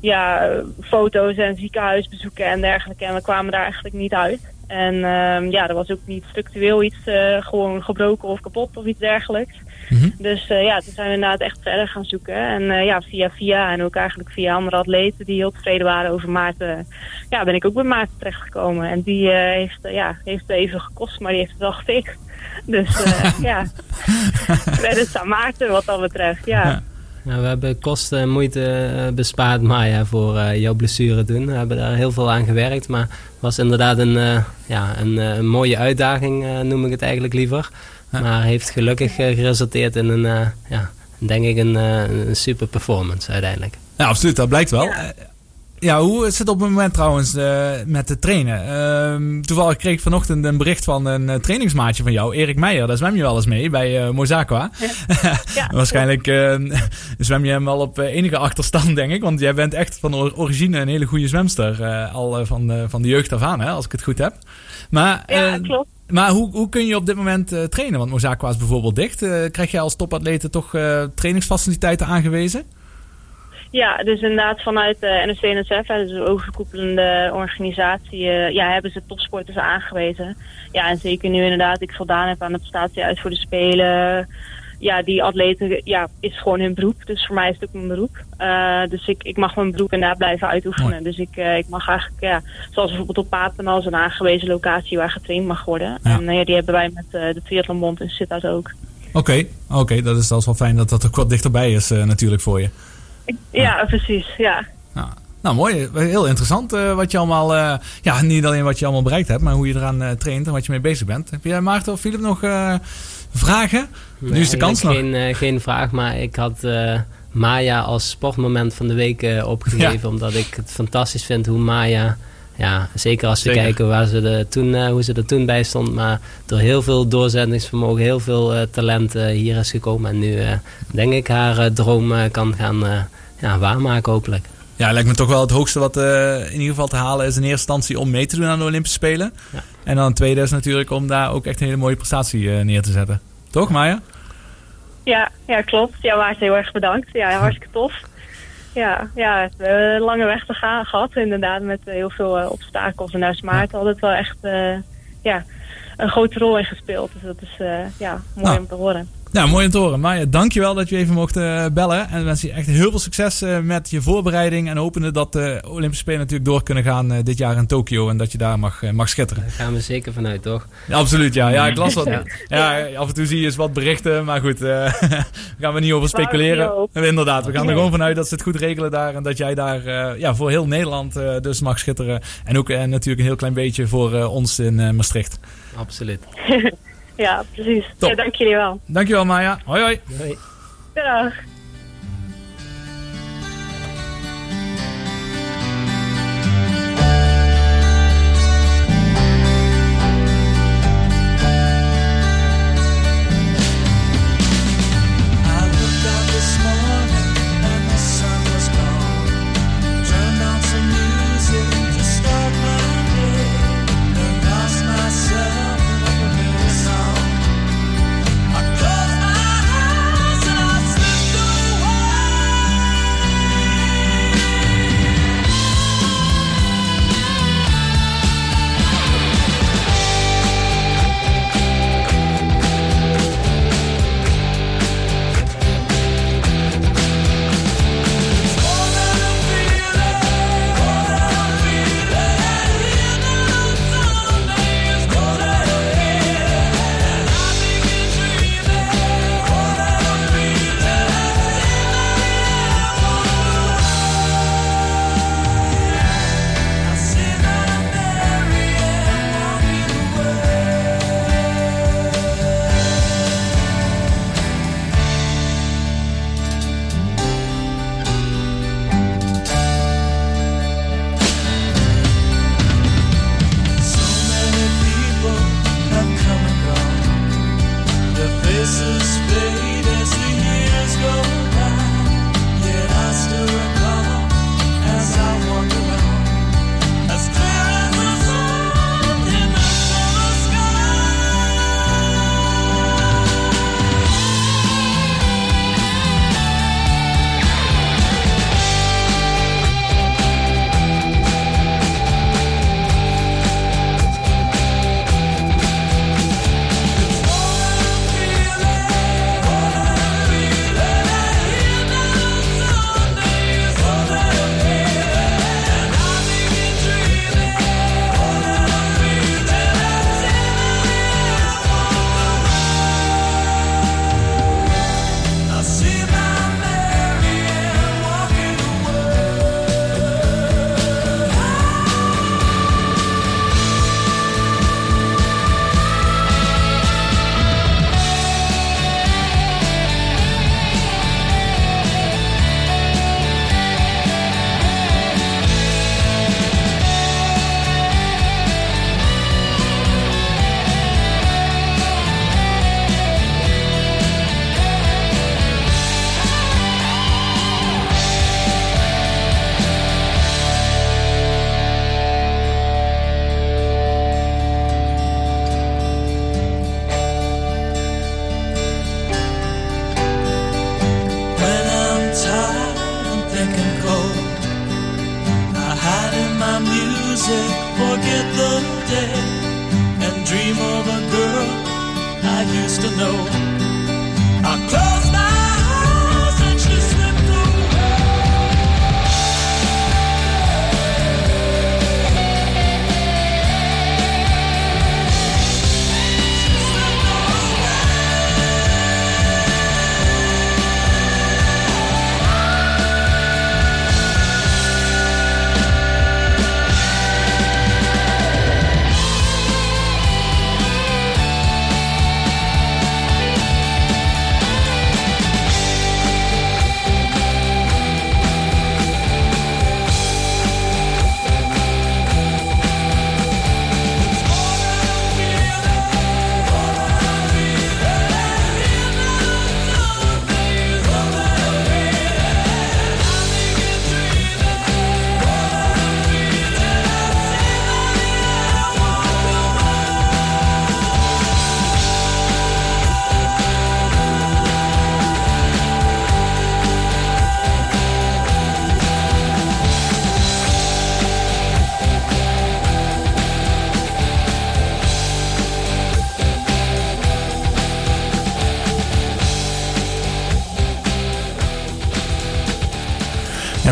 ja, foto's en ziekenhuisbezoeken en dergelijke. En we kwamen daar eigenlijk niet uit. En ehm, ja, er was ook niet structureel iets gewoon gebroken of kapot of iets dergelijks. Mhm. Dus eh, ja, toen zijn we inderdaad echt verder gaan zoeken. En eh, ja, via via en ook eigenlijk via andere atleten die heel tevreden waren over Maarten. Ja, ben ik ook bij Maarten terechtgekomen. En die eh, heeft, ja, heeft even gekost, maar die heeft het wel gefixt. Dus eh, ja, credits aan Maarten wat dat betreft, ja. Ja. Nou, we hebben kosten en moeite bespaard, Maya, voor eh, jouw blessure toen. We hebben daar heel veel aan gewerkt, maar het was inderdaad een, eh, ja, een, eh, een mooie uitdaging, noem ik het eigenlijk liever. Maar heeft gelukkig eh, geresulteerd in een, eh, ja, denk ik, een, eh, een super performance uiteindelijk. ja absoluut, dat blijkt wel. Ja. Ja, hoe is het op het moment trouwens eh, met het trainen? Ehm, toevallig kreeg ik vanochtend een bericht van een trainingsmaatje van jou, Erik Meijer. Daar zwem je wel eens mee bij eh Mozaqua. Ja. Waarschijnlijk eh, zwem je hem wel op enige achterstand, denk ik. Want jij bent echt van or- origine een hele goede zwemster. eh, al van, de, van de jeugd af aan, hè, als ik het goed heb. Maar, Ja, eh, klopt. Maar hoe, hoe kun je op dit moment eh, trainen? Want Mozaqua is bijvoorbeeld dicht. Eh, krijg jij als topatleten toch eh, trainingsfaciliteiten aangewezen? Ja, dus inderdaad vanuit de NOC-NSF, hè, dus de overkoepelende organisatie, ja, hebben ze topsporters aangewezen. Ja, en zeker nu inderdaad ik voldaan heb aan de prestatie uit voor de Spelen. Ja, die atleten, ja, is gewoon hun beroep. Dus voor mij is het ook mijn beroep. Eh, dus ik, ik mag mijn beroep inderdaad blijven uitoefenen. Mooi. Dus ik, eh, ik mag eigenlijk, ja, zoals bijvoorbeeld op Papenal, is een aangewezen locatie waar getraind mag worden. Ja. En eh, ja, die hebben wij met de Triathlonbond in Sittard ook. Oké, oké, dat, is, is wel fijn dat dat ook wat dichterbij is natuurlijk voor je. Ja, precies, ja. Ja. Nou, mooi. Heel interessant wat je allemaal... ja, niet alleen wat je allemaal bereikt hebt, maar hoe je eraan eh, traint en wat je mee bezig bent. Heb jij, Maarten of Philip, nog vragen? Nu is de kans nog. Geen, eh, geen vraag, maar ik had eh, Maya als sportmoment van de week eh, opgegeven. Omdat ik het fantastisch vind hoe Maya... Ja, zeker als we Zeker. kijken waar ze er toen, hoe ze er toen bij stond. Maar door heel veel doorzettingsvermogen, heel veel talent hier is gekomen. En nu denk ik haar droom kan gaan ja, waarmaken hopelijk. Ja, lijkt me toch wel het hoogste wat in ieder geval te halen is in eerste instantie om mee te doen aan de Olympische Spelen. Ja. En dan het tweede is natuurlijk om daar ook echt een hele mooie prestatie neer te zetten. Toch, Maya? Ja, ja, klopt. Ja, Maarten, heel erg bedankt. Ja, hartstikke tof. Ja, ja, we hebben een lange weg te gaan gehad, inderdaad, met eh, heel veel eh, obstakels. En daar is Maarten altijd wel echt, eh, ja, een grote rol in gespeeld. Dus dat is ja, mooi Nou. om te horen. Ja, mooi om te horen. Maya, dankjewel dat je even mocht eh, bellen. En we wensen je echt heel veel succes eh, met je voorbereiding. En hopende dat de Olympische Spelen natuurlijk door kunnen gaan eh, dit jaar in Tokio. En dat je daar mag, mag schitteren. Daar gaan we zeker vanuit, toch? Ja, absoluut, ja. Ja, ik las wat. Ja. Ja, af en toe zie je eens wat berichten. Maar goed, eh daar gaan we niet over speculeren. Inderdaad, we gaan er gewoon vanuit dat ze het goed regelen daar. En dat jij daar ja, voor heel Nederland dus mag schitteren. En ook natuurlijk een heel klein beetje voor ons in Maastricht. Absoluut. Ja, precies. Top. Ja, dank jullie wel. Dankjewel, Maya. Hoi, hoi. Hoi. Dag.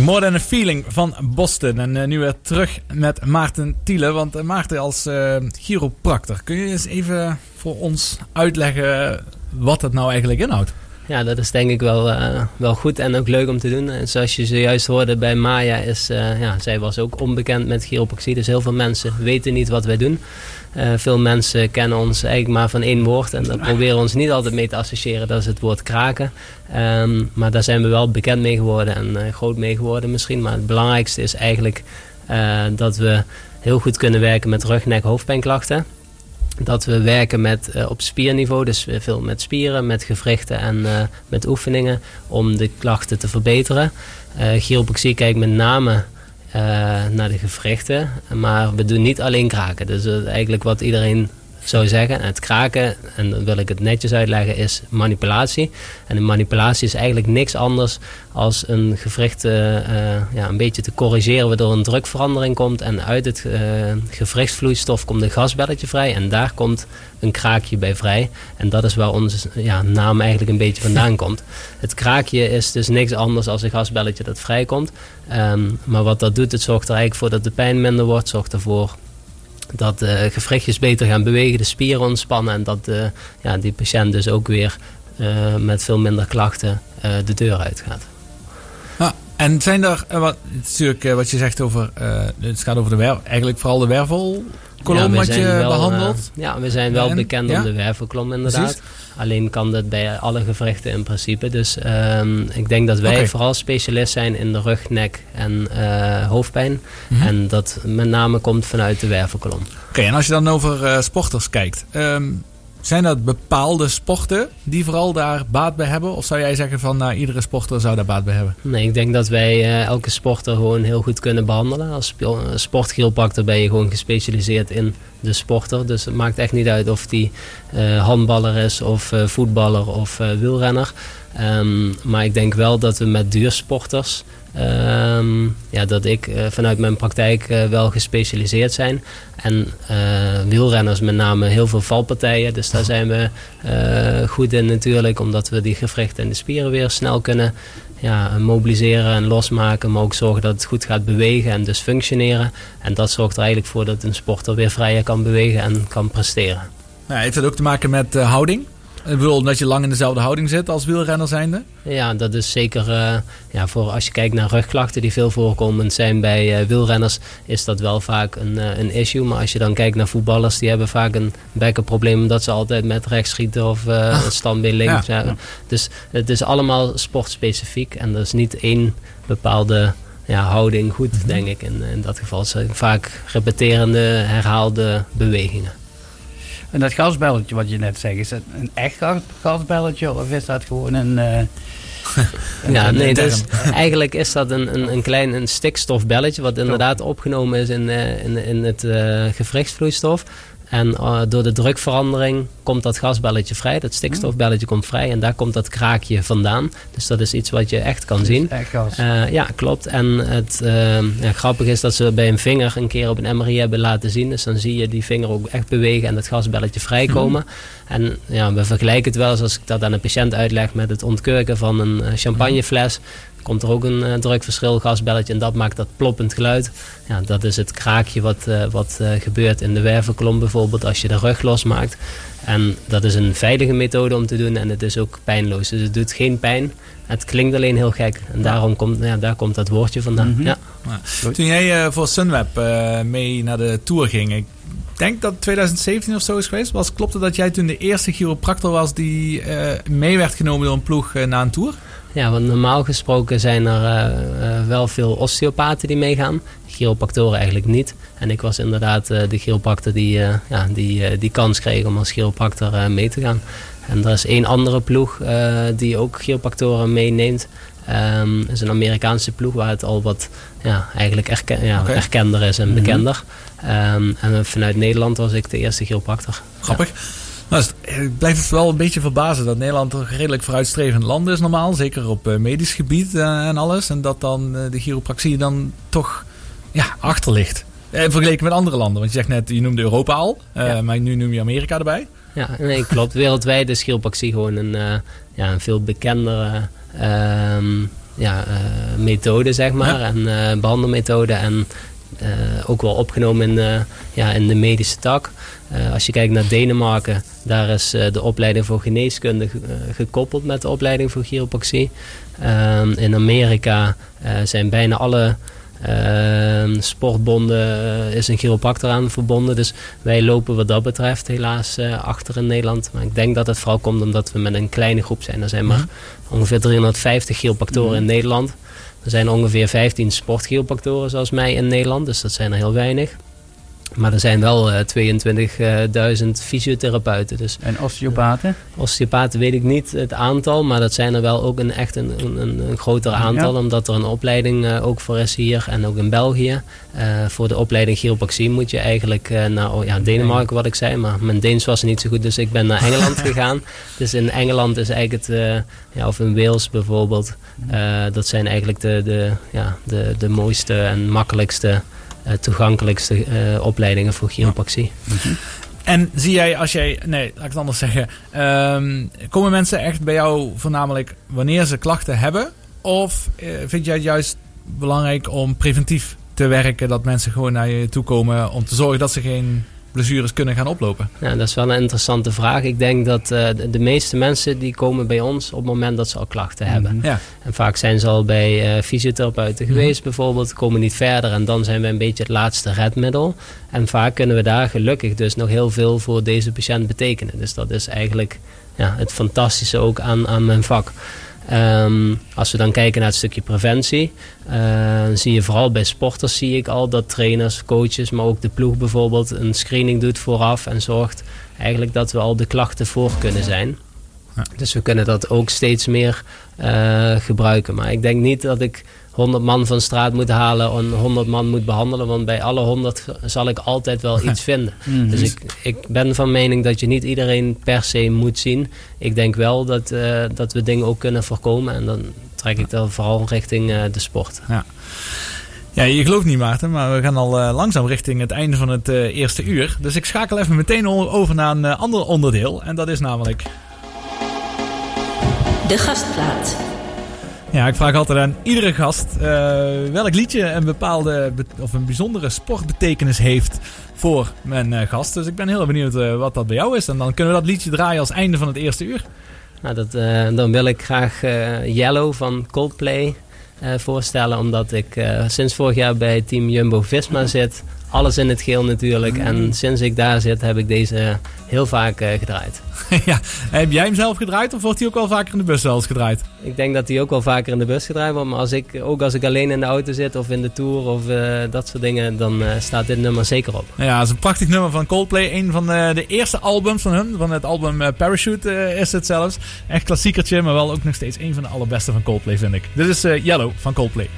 More Than a Feeling van Boston. En eh, nu weer terug met Maarten Thiele. Want eh, Maarten als eh chiropractor, kun je eens even voor ons uitleggen wat het nou eigenlijk inhoudt? Ja, dat is denk ik wel, wel goed en ook leuk om te doen. En zoals je zojuist hoorde bij Maya, is, ja, zij was ook onbekend met chiropractie. Dus heel veel mensen weten niet wat wij doen. Eh, veel mensen kennen ons eigenlijk maar van één woord. En dat proberen we ons niet altijd mee te associëren. Dat is het woord kraken. Ehm, maar daar zijn we wel bekend mee geworden en eh, groot mee geworden misschien. Maar het belangrijkste is eigenlijk eh, dat we heel goed kunnen werken met rug, nek, hoofdpijnklachten. Dat we werken met, op spierniveau, dus veel met spieren, met gewrichten en met oefeningen om de klachten te verbeteren. Chiropractie kijkt met name naar de gewrichten, maar we doen niet alleen kraken. Dus eh, eigenlijk wat iedereen zou zeggen, het kraken, en dan wil ik het netjes uitleggen, is manipulatie. En de manipulatie is eigenlijk niks anders als een gewricht eh, eh, ja, een beetje te corrigeren waardoor een drukverandering komt. En uit het eh gewrichtsvloeistof komt een gasbelletje vrij en daar komt een kraakje bij vrij. En dat is waar onze ja, naam eigenlijk een beetje vandaan komt. Het kraakje is dus niks anders als een gasbelletje dat vrijkomt. Ehm, maar wat dat doet, het zorgt er eigenlijk voor dat de pijn minder wordt, zorgt ervoor dat de gewrichtjes beter gaan bewegen, de spieren ontspannen en dat de, ja, die patiënt dus ook weer eh, met veel minder klachten eh, de deur uitgaat. Ja, en zijn er, eh, wat, natuurlijk eh, wat je zegt over, eh, het gaat over de wervel, eigenlijk vooral de wervelkolom Ja, we wat je zijn wel, behandelt. eh, ja, we zijn wel En- bekend ja? om de wervelklom inderdaad. Precies. Alleen kan dat bij alle gewrichten in principe. Dus ehm, ik denk dat wij vooral specialist zijn in de rug, nek en eh, hoofdpijn. Mhm. En dat met name komt vanuit de wervelkolom. Oké, en als je dan over eh, sporters kijkt, ehm, zijn dat bepaalde sporten die vooral daar baat bij hebben? Of zou jij zeggen van nou, iedere sporter zou daar baat bij hebben? Nee, ik denk dat wij eh, elke sporter gewoon heel goed kunnen behandelen. Als eh, sportchiropractor ben je gewoon gespecialiseerd in de sporter. Dus het maakt echt niet uit of die eh, handballer is of voetballer of wielrenner. Ehm, maar ik denk wel dat we met duursporters, ehm, ja, dat ik eh, vanuit mijn praktijk eh, wel gespecialiseerd zijn. En eh, wielrenners met name heel veel valpartijen. Dus daar zijn we goed in natuurlijk, omdat we die gewrichten en de spieren weer snel kunnen ja, mobiliseren en losmaken, maar ook zorgen dat het goed gaat bewegen en dus functioneren. En dat zorgt er eigenlijk voor dat een sporter weer vrijer kan bewegen en kan presteren. Nou, heeft dat ook te maken met houding? Ik bedoel, omdat je lang in dezelfde houding zit als wielrenner zijnde? Ja, dat is zeker eh, ja, voor als je kijkt naar rugklachten die veel voorkomend zijn bij eh, wielrenners, is dat wel vaak een, eh, een issue. Maar als je dan kijkt naar voetballers, die hebben vaak een bekkenprobleem omdat ze altijd met rechts schieten of eh een standbeen links. ja. Ja. Dus het is allemaal sportspecifiek en er is niet één bepaalde ja, houding goed, denk ik. In, in dat geval Het zijn vaak repeterende, herhaalde bewegingen. En dat gasbelletje wat je net zegt, is dat een echt gas- gasbelletje of is dat gewoon een... eh, Ja, een nee, dus eigenlijk is dat een, een, een klein een stikstofbelletje, wat inderdaad opgenomen is in, eh, in, in het gewrichtsvloeistof. En eh, door de drukverandering komt dat gasbelletje vrij, dat stikstofbelletje komt vrij en daar komt dat kraakje vandaan. Dus dat is iets wat je echt kan zien. Echt gas. Eh, ja, klopt. En het eh, ja, grappige is dat ze bij een vinger een keer op een MRI hebben laten zien. Dus dan zie je die vinger ook echt bewegen en dat gasbelletje vrijkomen. En ja, we vergelijken het wel eens als ik dat aan een patiënt uitleg met het ontkurken van een champagnefles. Komt er ook een eh, drukverschil, gasbelletje en dat maakt dat ploppend geluid. Ja, dat is het kraakje wat, eh, wat eh, gebeurt in de wervelkolom bijvoorbeeld als je de rug losmaakt. En dat is een veilige methode om te doen en het is ook pijnloos. Dus het doet geen pijn. Het klinkt alleen heel gek. En daarom komt, ja, daar komt dat woordje vandaan. Mhm. ja. Toen jij voor Sunweb mee naar de Tour ging, ik denk dat 2017 of zo is geweest, was, klopte dat jij toen de eerste chiropractor was die mee werd genomen door een ploeg naar een Tour? Ja, want normaal gesproken zijn er eh, eh, wel veel osteopaten die meegaan. Chiropractoren eigenlijk niet. En ik was inderdaad eh, de chiropractor die, ja, die die kans kreeg om als chiropractor mee te gaan. En er is één andere ploeg die ook chiropractoren meeneemt. Ehm is een Amerikaanse ploeg waar het al wat ja, eigenlijk erken, ja, erkender is en bekender. Ehm, en vanuit Nederland was ik de eerste chiropractor. Grappig. Nou, het- ik blijf het wel een beetje verbazen dat Nederland toch een redelijk vooruitstrevend land is normaal. Zeker op eh, medisch gebied eh, en alles. En dat dan eh, de chiropractie dan toch ja, achter ligt. Eh, vergeleken met andere landen. Want je zegt net, je noemde Europa al. eh, Ja. Maar nu noem je Amerika erbij. Ja, nee, klopt. Wereldwijd is chiropractie gewoon een, eh, ja, een veel bekendere ehm, ja, eh, methode, zeg maar. Ja. En eh, behandelmethode. En eh, ook wel opgenomen in, ja, in de medische tak. Eh, als je kijkt naar Denemarken, daar is eh, de opleiding voor geneeskunde ge- eh, gekoppeld met de opleiding voor chiropractie. Ehm, in Amerika zijn bijna alle ehm, sportbonden is een chiropractor aan verbonden. Dus wij lopen wat dat betreft helaas achter in Nederland. Maar ik denk dat het vooral komt omdat we met een kleine groep zijn. Er zijn maar ongeveer 350 chiropractoren in Nederland. Er zijn ongeveer 15 sportchiropractoren zoals mij in Nederland. Dus dat zijn er heel weinig. Maar er zijn wel eh, 22.000 fysiotherapeuten. Dus En osteopaten? Osteopaten weet ik niet het aantal, maar dat zijn er wel ook een, echt een, een, een groter aantal. Ja. Omdat er een opleiding eh, ook voor is hier en ook in België. Eh, voor de opleiding chiropractie moet je eigenlijk eh, naar oh, ja, Denemarken, wat ik zei. Maar mijn Deens was niet zo goed, dus ik ben naar Engeland gegaan. Dus in Engeland is eigenlijk het, eh, ja, of in Wales bijvoorbeeld, eh, dat zijn eigenlijk de, de, ja, de, de mooiste en makkelijkste, eh, toegankelijkste eh, opleidingen voor chiropractie. En zie jij als jij, nee, laat ik het anders zeggen. Ehm, komen mensen echt bij jou voornamelijk wanneer ze klachten hebben? Of eh, vind jij het juist belangrijk om preventief te werken? Dat mensen gewoon naar je toe komen om te zorgen dat ze geen blessures kunnen gaan oplopen? Ja, dat is wel een interessante vraag. Ik denk dat eh, de, de meeste mensen die komen bij ons op het moment dat ze al klachten hebben. Ja. En vaak zijn ze al bij eh, fysiotherapeuten geweest bijvoorbeeld, komen niet verder en dan zijn we een beetje het laatste redmiddel. En vaak kunnen we daar gelukkig dus nog heel veel voor deze patiënt betekenen. Dus dat is eigenlijk ja, het fantastische ook aan, aan mijn vak. Ehm, als we dan kijken naar het stukje preventie, eh, zie je vooral bij sporters zie ik al dat trainers, coaches, maar ook de ploeg bijvoorbeeld een screening doet vooraf en zorgt eigenlijk dat we al de klachten voor kunnen zijn. Ja. Dus we kunnen dat ook steeds meer eh, gebruiken. Maar ik denk niet dat ik 100 man van straat moet halen en 100 man moet behandelen. Want bij alle 100 zal ik altijd wel iets vinden. Dus ik, ik ben van mening dat je niet iedereen per se moet zien. Ik denk wel dat, eh, dat we dingen ook kunnen voorkomen. En dan trek ik dat vooral richting eh, de sport. Ja, je gelooft niet Maarten, maar we gaan al eh, langzaam richting het einde van het eh, eerste uur. Dus ik schakel even meteen o- over naar een ander onderdeel. En dat is namelijk... De gastplaat. Ja, ik vraag altijd aan iedere gast eh, welk liedje een bepaalde be- of een bijzondere sportbetekenis heeft voor mijn eh, gast. Dus ik ben heel benieuwd eh, wat dat bij jou is. En dan kunnen we dat liedje draaien als einde van het eerste uur. Nou, dat, dan wil ik graag Yellow van Coldplay voorstellen. Omdat ik sinds vorig jaar bij team Jumbo-Visma zit. Alles in het geel natuurlijk. En sinds ik daar zit heb ik deze heel vaak eh, gedraaid. ja, heb jij hem zelf gedraaid of wordt hij ook wel vaker in de bus eens gedraaid? Ik denk dat die ook wel vaker in de bus gedraaid wordt. Maar als ik, ook als ik alleen in de auto zit of in de Tour of eh, dat soort dingen. Dan eh, staat dit nummer zeker op. Ja, het is een prachtig nummer van Coldplay. Een van de, de eerste albums van hun. Van het album Parachute is het zelfs. Echt klassiekertje, maar wel ook nog steeds een van de allerbeste van Coldplay vind ik. Dit is Yellow van Coldplay.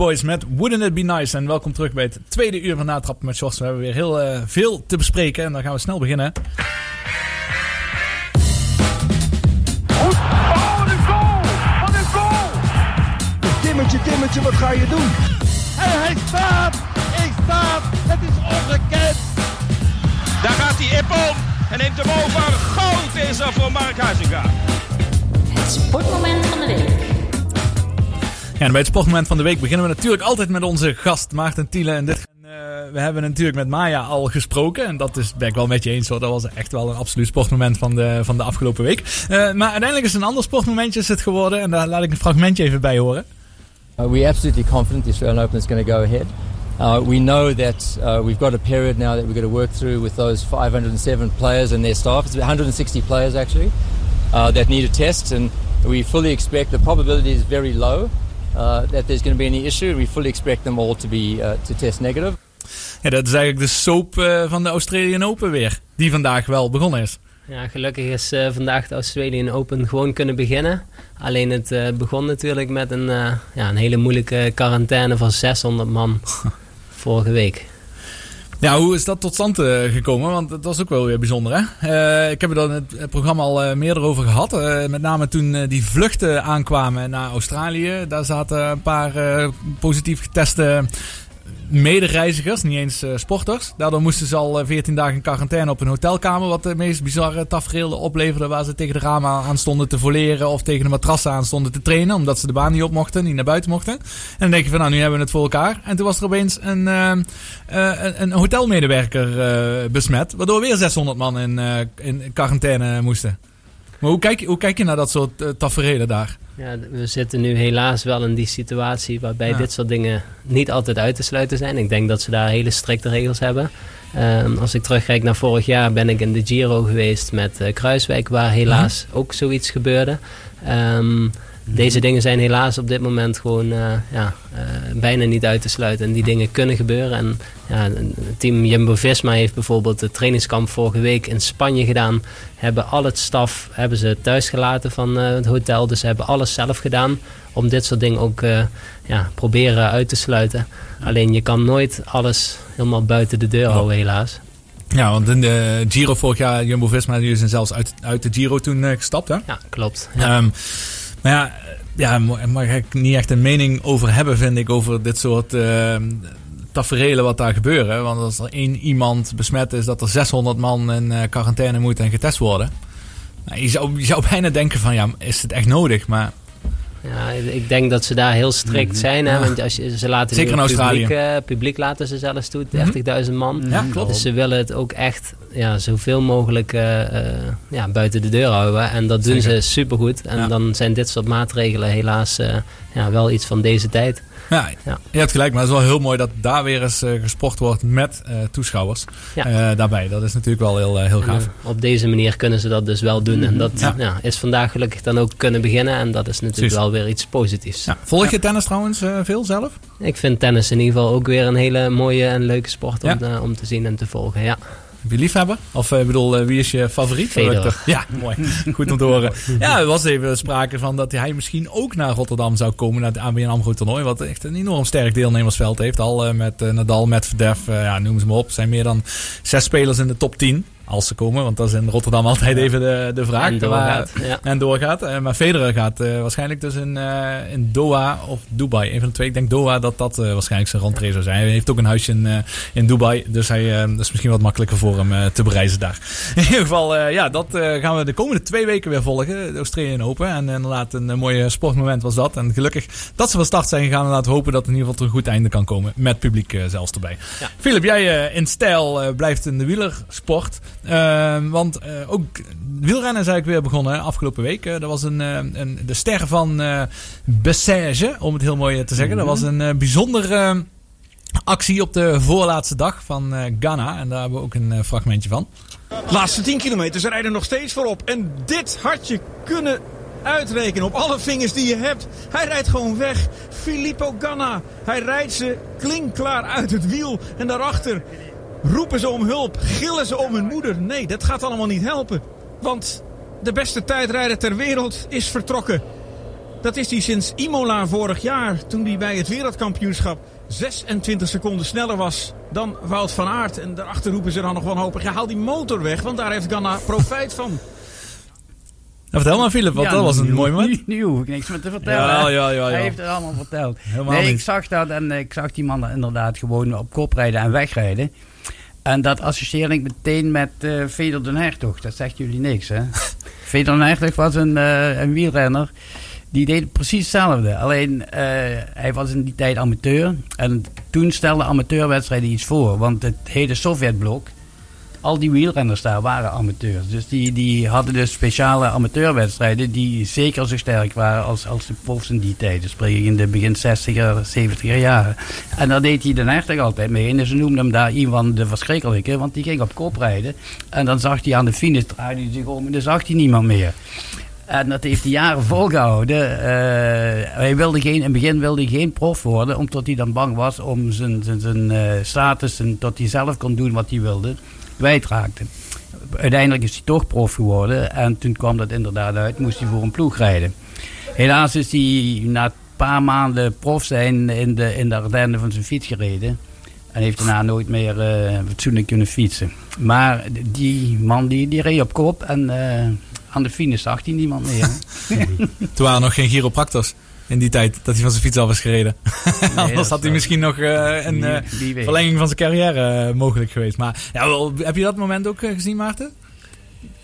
Boys met Wouldn't It Be Nice. En welkom terug bij het tweede uur van Natrap met Sjors. We hebben weer heel eh, veel te bespreken en dan gaan we snel beginnen. Oh, een goal! Wat een goal! Timmetje, Timmetje, wat ga je doen? En hij staat! hij staat! Het is ongekend! Daar gaat hij om en neemt hem over. Goud is er voor Mark Huizinga. Het sportmoment van de week. En bij het sportmoment van de week beginnen we natuurlijk altijd met onze gast Maarten Tielen. En dit, eh, we hebben natuurlijk met Maya al gesproken. En dat is, ben ik wel met je eens hoor. Dat was echt wel een absoluut sportmoment van de, van de afgelopen week. Eh, maar uiteindelijk is een ander sportmomentje het geworden. En daar laat ik een fragmentje even bij horen. Uh, we are absolutely confident the Australian Open is going to go ahead. Uh, we know that uh, we've got a period now that we're got to work through with those 507 players and their staff. It's 160 players actually uh, that need a test, and we fully expect the probability is very low uh, that there's going to be any issue. We fully expect them all to be uh, to test negative. Ja, dat is eigenlijk de soap eh, van de Australian Open weer. Die vandaag wel begonnen is. Ja, gelukkig is eh, vandaag de Australian Open gewoon kunnen beginnen. Alleen het begon natuurlijk met een, eh, ja, een hele moeilijke quarantaine van 600 man vorige week. Ja, hoe is dat tot stand eh, gekomen? Want dat was ook wel weer bijzonder, hè? Eh, ik heb er dan het, programma al eh, meer over gehad. Eh, met name toen die vluchten aankwamen naar Australië. Daar zaten een paar positief geteste medereizigers, niet eens eh, sporters. Daardoor moesten ze al eh, 14 dagen in quarantaine op een hotelkamer. Wat de meest bizarre tafereelen opleverde. Waar ze tegen de ramen aan stonden te voleren. Of tegen de matrassen aan stonden te trainen. Omdat ze de baan niet op mochten, niet naar buiten mochten. En dan denk je van nou, nu hebben we het voor elkaar. En toen was er opeens een, eh, eh, een, hotelmedewerker eh, besmet. Waardoor weer 600 man in, eh, in quarantaine moesten. Maar hoe kijk, je- hoe kijk je naar dat soort uh, taferelen daar? Ja, we zitten nu helaas wel in die situatie waarbij Ja. dit soort dingen niet altijd uit te sluiten zijn. Ik denk dat ze daar hele strikte regels hebben. Ehm, als ik terugkijk naar vorig jaar ben ik in de Giro geweest met eh, Kruiswijk, waar helaas ook zoiets gebeurde. Ehm, Deze dingen zijn helaas op dit moment gewoon eh, ja, eh, bijna niet uit te sluiten. En die dingen kunnen gebeuren. En ja, het team Jumbo-Visma heeft bijvoorbeeld het trainingskamp vorige week in Spanje gedaan. Hebben al het staf hebben ze thuis gelaten van eh, het hotel. Dus ze hebben alles zelf gedaan om dit soort dingen ook ja, proberen uit te sluiten. Alleen je kan nooit alles helemaal buiten de deur houden helaas. Ja, want in de Giro vorig jaar, Jumbo-Visma, die zijn zelfs uit, uit de Giro toen gestapt, hè? Ja, klopt. Ehm, maar ja, ja, mag ik niet echt een mening over hebben, vind ik, over dit soort taferelen wat daar gebeuren. Want als er één iemand besmet is, dat er 600 man in eh, quarantaine moeten en getest worden. Nou, je, zou, je zou bijna denken van, ja, is het echt nodig? Maar Ja, ik denk dat ze daar heel strikt zijn. Hè? Ja. Want als je, ze laten Zeker in Australië. Publiek, eh, publiek laten ze zelfs toe, 30.000 man. Ja, klopt. Dus ze willen het ook echt ja, zoveel mogelijk eh, eh, ja, buiten de deur houden. En dat doen Zeker. ze supergoed. En Ja. dan zijn dit soort maatregelen helaas ja, wel iets van deze tijd. Ja, Ja. je hebt gelijk, maar het is wel heel mooi dat daar weer eens eh, gesport wordt met eh, toeschouwers Ja. eh, daarbij. Dat is natuurlijk wel heel, heel gaaf. op deze manier kunnen ze dat dus wel doen. En dat Ja. ja. is vandaag gelukkig dan ook kunnen beginnen. En dat is natuurlijk Precies. wel weer iets positiefs. Volg je tennis trouwens veel zelf? Ik vind tennis in ieder geval ook weer een hele mooie en leuke sport om, om te zien en te volgen. Ja. Heb je liefhebber? Of eh, ik bedoel, eh, wie is je favoriet? Federer. Ja, mooi. Goed om te horen. Ja, er was even sprake van dat hij misschien ook naar Rotterdam zou komen. Naar het ABN AMRO toernooi. Wat echt een enorm sterk deelnemersveld heeft. Al eh, met Nadal, met Verdef, ja, noem ze maar op. Er zijn meer dan zes spelers in de top 10. Als ze komen, want dat is in Rotterdam altijd even de, de vraag. En doorgaat, ja. En doorgaat. Eh, maar Federer gaat eh, waarschijnlijk dus in, eh, in Doha of Dubai. Een van de twee. Ik denk Doha dat dat waarschijnlijk zijn rentree zou zijn. Hij heeft ook een huisje in, in Dubai. Dus hij, dat is misschien wat makkelijker voor hem te bereizen daar. In ieder geval, ja, dat gaan we de komende twee weken weer volgen. De Australian Open. En inderdaad, een, mooi sportmoment was dat. En gelukkig dat ze van start zijn gegaan. En laten we hopen dat het in ieder geval tot een goed einde kan komen. Met publiek zelfs erbij. Ja. Philip, jij in stijl blijft in de wielersport. Eh, want eh, ook wielrennen is eigenlijk weer begonnen hè, afgelopen week. Eh, er was een, eh, een, de ster van eh Bessège, om het heel mooi te zeggen. Dat was een eh, bijzonder eh, actie op de voorlaatste dag van eh, Ghana. En daar hebben we ook een fragmentje van. Laatste 10 kilometer, ze rijden nog steeds voorop. En dit had je kunnen uitrekenen op alle vingers die je hebt. Hij rijdt gewoon weg. Filippo Ganna. Hij rijdt ze klinkklaar uit het wiel. En daarachter roepen ze om hulp. Gillen ze om hun moeder. Nee, dat gaat allemaal niet helpen. Want de beste tijdrijder ter wereld is vertrokken. Dat is hij sinds Imola vorig jaar, toen hij bij het wereldkampioenschap 26 seconden sneller was dan Wout van Aert. En daarachter roepen ze dan nog wanhopig, ja, haal die motor weg, want daar heeft Ganna profijt van. Nou, vertel maar Philip, want Ja, dat was een nu- mooi moment. Nu, nu hoef ik niks meer te vertellen. Ja, ja, ja, ja. Hij heeft het allemaal verteld. Helemaal nee, niet. ik zag dat en ik zag die man inderdaad gewoon op kop rijden en wegrijden. En dat associeer ik meteen met eh Feder den Hertog. Dat zegt jullie niks, hè? Feder den Hertog was een, eh, een wielrenner Die deed precies hetzelfde. Alleen eh, hij was in die tijd amateur. En toen stelde amateurwedstrijden iets voor. Want het hele Sovjetblok, al die wielrenners daar waren amateurs. Dus die, die hadden dus speciale amateurwedstrijden die zeker zo sterk waren als, als de profs in die tijd. Dus spreek in de begin 60er, 70er jaren. En daar deed hij de eigenlijk altijd mee. En ze noemden hem daar Ivan de Verschrikkelijke, want die ging op kop rijden. En dan zag hij aan de finish, draaide hij zich om en dan zag hij niemand meer. En dat heeft hij jaren volgehouden. Eh, hij wilde geen, in het begin wilde hij geen prof worden, omdat hij dan bang was om zijn, zijn, zijn eh, status en dat hij zelf kon doen wat hij wilde, kwijtraakte. Uiteindelijk is hij toch prof geworden en toen kwam dat inderdaad uit, moest hij voor een ploeg rijden. Helaas is hij na een paar maanden prof zijn in de, in de Ardennen van zijn fiets gereden. En heeft daarna nooit meer eh, fatsoenlijk kunnen fietsen. Maar die man die, die reed op kop en eh, aan de finish zag hij niemand meer. Toen waren nog geen chiropractors in die tijd dat hij van zijn fiets af was gereden. Anders dat had hij is- misschien nog eh, een eh, verlenging van zijn carrière eh, mogelijk geweest. Maar ja, wel, heb je dat moment ook gezien, Maarten?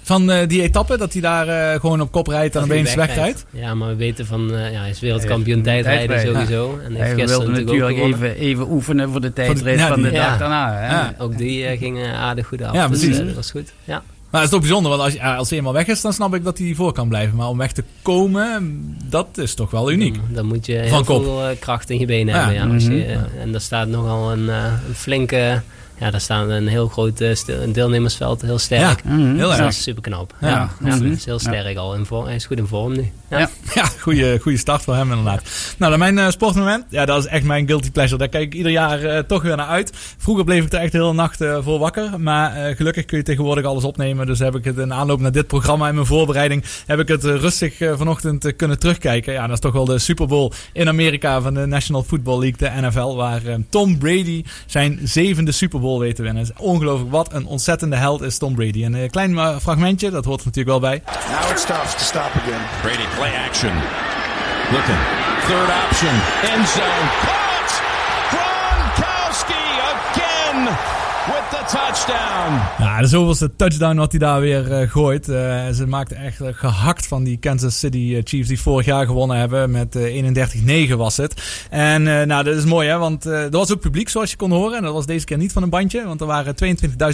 Van eh, die etappe, dat hij daar gewoon op kop rijdt en opeens wegrijdt? Ja, maar we weten van, eh, ja, hij is wereldkampioen tijdrijden sowieso. En heeft Hij gisteren wilde natuurlijk even, even oefenen voor de tijdrit ja, van de dag ja. daarna. Hè? Ja. Ook die ging aardig goed af. Ja, dus, precies. dat was goed. Ja. Maar het is toch bijzonder, want als, ja, als hij eenmaal weg is, dan snap ik dat hij voor kan blijven. Maar om weg te komen, dat is toch wel uniek. Dan, dan moet je heel Van veel eh, kracht in je benen Ja. hebben. Ja, als je, Mhm. eh, En daar staat nogal een, eh, een flinke... Ja, daar staat een heel groot eh, stil- deelnemersveld, heel sterk. Ja, heel Dus dat erg. is super knap. Ja. Ja, ja, hij is heel sterk al. In vorm. Hij is goed in vorm nu. Ja. Ja. Goede, goede start voor hem inderdaad. Nou, dan mijn eh, sportmoment. Ja, dat is echt mijn guilty pleasure. Daar kijk ik ieder jaar eh, toch weer naar uit. Vroeger bleef ik er echt de hele nacht eh, voor wakker. Maar gelukkig kun je tegenwoordig alles opnemen. Dus heb ik het in aanloop naar dit programma en mijn voorbereiding... heb ik het rustig vanochtend kunnen terugkijken. Ja, dat is toch wel de Super Bowl in Amerika van de National Football League, de NFL. Waar Tom Brady zijn zevende Super Bowl weet te winnen. Is ongelooflijk wat een ontzettende held is Tom Brady. Een eh, klein eh, fragmentje, dat hoort er natuurlijk wel bij. Now it stops to stop again. Brady play action. Looking. Third option. End zone. Caught! Gronkowski again with the touchdown. Ja, de zoveelste touchdown wat hij daar weer eh, gooit. Eh, ze maakte echt eh, gehakt van die Kansas City Chiefs die vorig jaar gewonnen hebben. Met eh 31-9 was het. En nou, dat is mooi hè, want er was ook publiek zoals je kon horen. En dat was deze keer niet van een bandje. Want er waren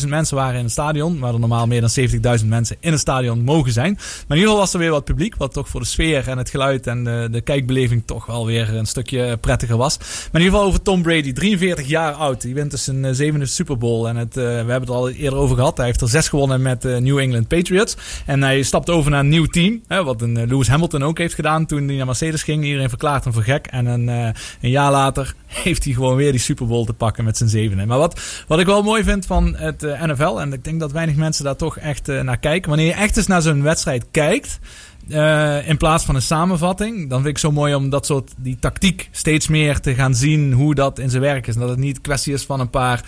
22.000 mensen waren in het stadion. Waar er normaal meer dan 70.000 mensen in het stadion mogen zijn. Maar in ieder geval was er weer wat publiek. Wat toch voor de sfeer en het geluid en de, de kijkbeleving toch wel weer een stukje prettiger was. Maar in ieder geval over Tom Brady. 43 jaar oud. Die wint dus een zevende Super Bowl. En het, eh, we hebben het al eerder over gehad. Hij heeft er zes gewonnen met de New England Patriots. En hij stapt over naar een nieuw team. Hè, wat een eh, Lewis Hamilton ook heeft gedaan toen hij naar Mercedes ging. Iedereen verklaart hem voor gek. En een, eh, een jaar later heeft hij gewoon weer die Super Bowl te pakken met zijn zevende. Maar wat, wat ik wel mooi vind van het eh, NFL. En ik denk dat weinig mensen daar toch echt eh, naar kijken. Wanneer je echt eens naar zo'n wedstrijd kijkt. eh, in plaats van een samenvatting. Dan vind ik zo mooi om dat soort die tactiek steeds meer te gaan zien hoe dat in zijn werk is. En dat het niet kwestie is van een paar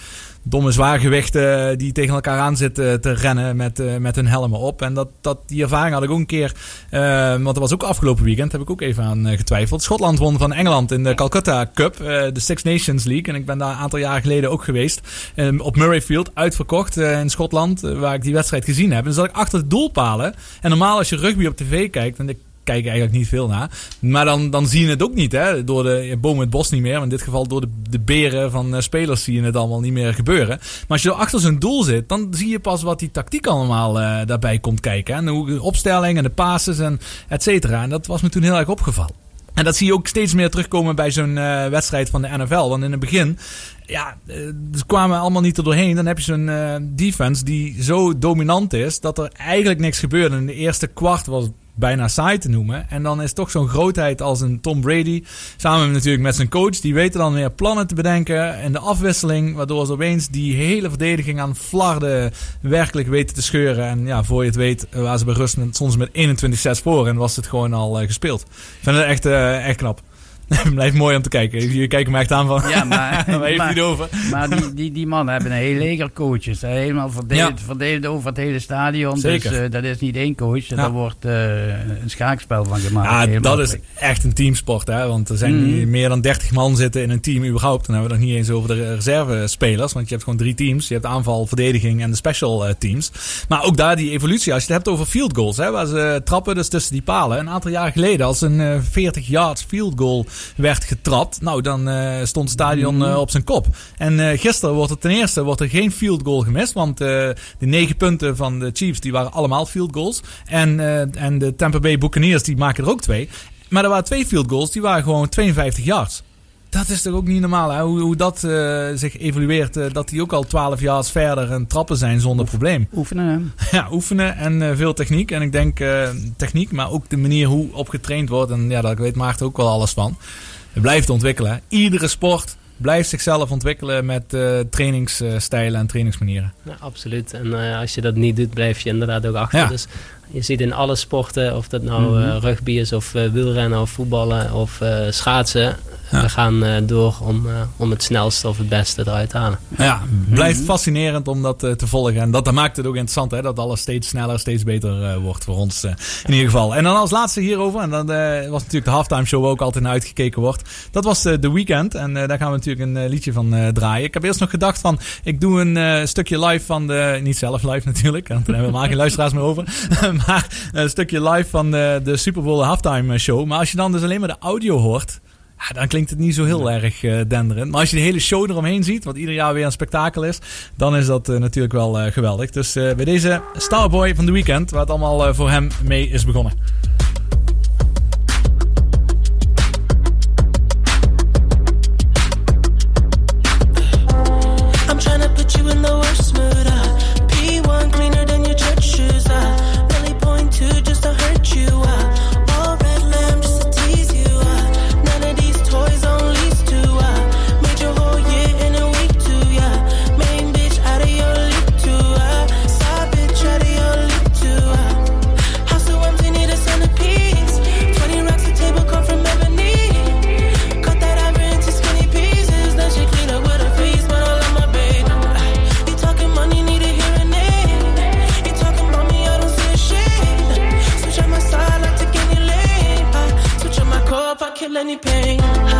domme zwaargewichten die tegen elkaar aan zitten te rennen met, eh, met hun helmen op. En dat, dat, die ervaring had ik ook een keer, eh, want dat was ook afgelopen weekend, heb ik ook even aan eh, getwijfeld. Schotland won van Engeland in de Calcutta Cup, eh, de Six Nations League. En ik ben daar een aantal jaren geleden ook geweest. eh, op Murrayfield, uitverkocht eh, in Schotland, eh, waar ik die wedstrijd gezien heb. En dan zat ik achter de doelpalen. En normaal als je rugby op tv kijkt, en ik kijk eigenlijk niet veel naar. Maar dan, dan zie je het ook niet, hè. Door de bomen het bos niet meer. In dit geval door de, de beren van eh, spelers zie je het allemaal niet meer gebeuren. Maar als je er achter zo'n doel zit, dan zie je pas wat die tactiek allemaal eh, daarbij komt kijken. hè. En hoe de opstelling en de passes en et cetera. En dat was me toen heel erg opgevallen. En dat zie je ook steeds meer terugkomen bij zo'n eh, wedstrijd van de NFL. Want in het begin, ja, ze kwamen allemaal niet er doorheen. Dan heb je zo'n defense die zo dominant is dat er eigenlijk niks gebeurde. In de eerste kwart was bijna saai te noemen. En dan is toch zo'n grootheid als een Tom Brady, samen natuurlijk met zijn coach, die weten dan weer plannen te bedenken en de afwisseling, waardoor ze opeens die hele verdediging aan flarden werkelijk weten te scheuren. En ja, voor je het weet, eh, waren ze bij rust soms met 21-6 voor en was het gewoon al eh, gespeeld. Ik vind het echt, eh, echt knap. Blijft mooi om te kijken. Jullie kijken me echt aan van... Ja, maar, waar heeft maar, het over? maar die, die, die mannen hebben een heel leger coaches. hè. Helemaal verdeeld, verdeeld over het hele stadion. Zeker. Dus dat is niet één coach. Ja. Daar wordt eh, een schaakspel van gemaakt. Ja, dat is echt een teamsport, hè? Want er zijn Mhm. meer dan 30 man zitten in een team überhaupt. Dan hebben we het nog niet eens over de reservespelers. Want je hebt gewoon drie teams. Je hebt aanval, verdediging en de special eh, teams. Maar ook daar die evolutie. Als je het hebt over field goals, hè? Waar ze trappen dus tussen die palen. Een aantal jaar geleden, als een eh, 40 yards field goal werd getrapt. Nou, dan eh, stond het stadion eh, op zijn kop. En eh, gisteren wordt er ten eerste wordt er geen field goal gemist. Want de negen punten van de Chiefs, die waren allemaal field goals. En, en de Tampa Bay Buccaneers, die maken er ook twee. Maar er waren twee field goals, die waren gewoon 52 yards. Dat is toch ook niet normaal, hè? Hoe, hoe dat eh, zich evolueert. eh, dat die ook al 12 yards verder en trappen zijn zonder probleem. Oefenen? Ja, oefenen en eh, veel techniek. En ik denk eh, techniek, maar ook de manier hoe op getraind wordt. En ja, daar weet Maarten ook wel alles van. Het blijft ontwikkelen. hè. Iedere sport blijft zichzelf ontwikkelen met eh, trainingsstijlen en trainingsmanieren. Ja, absoluut. En eh, als je dat niet doet, blijf je inderdaad ook achter. Ja. Dus je ziet in alle sporten, of dat nou eh, rugby is, of eh, wielrennen, of voetballen, of eh, We gaan eh, door om, eh, om het snelste of het beste eruit te halen. Ja, blijft fascinerend om dat eh, te volgen. En dat, dat maakt het ook interessant, hè? Dat alles steeds sneller, steeds beter eh, wordt voor ons eh, in ieder geval. En dan als laatste hierover, en dat eh, was natuurlijk de halftime show waar ook altijd naar uitgekeken wordt. Dat was eh, The Weekend. En eh, daar gaan we natuurlijk een liedje van eh, draaien. Ik heb eerst nog gedacht van, ik doe een eh, stukje live van de, niet zelf live natuurlijk, want daar hebben we helemaal geen luisteraars meer over. maar een stukje live van de, de Super Bowl halftime show. Maar als je dan dus alleen maar de audio hoort, ja, dan klinkt het niet zo heel erg eh, denderend. Maar als je de hele show eromheen ziet, wat ieder jaar weer een spektakel is, dan is dat eh, natuurlijk wel eh, geweldig. Dus bij deze Starboy van de Weekend, waar het allemaal voor hem mee is begonnen. any pain.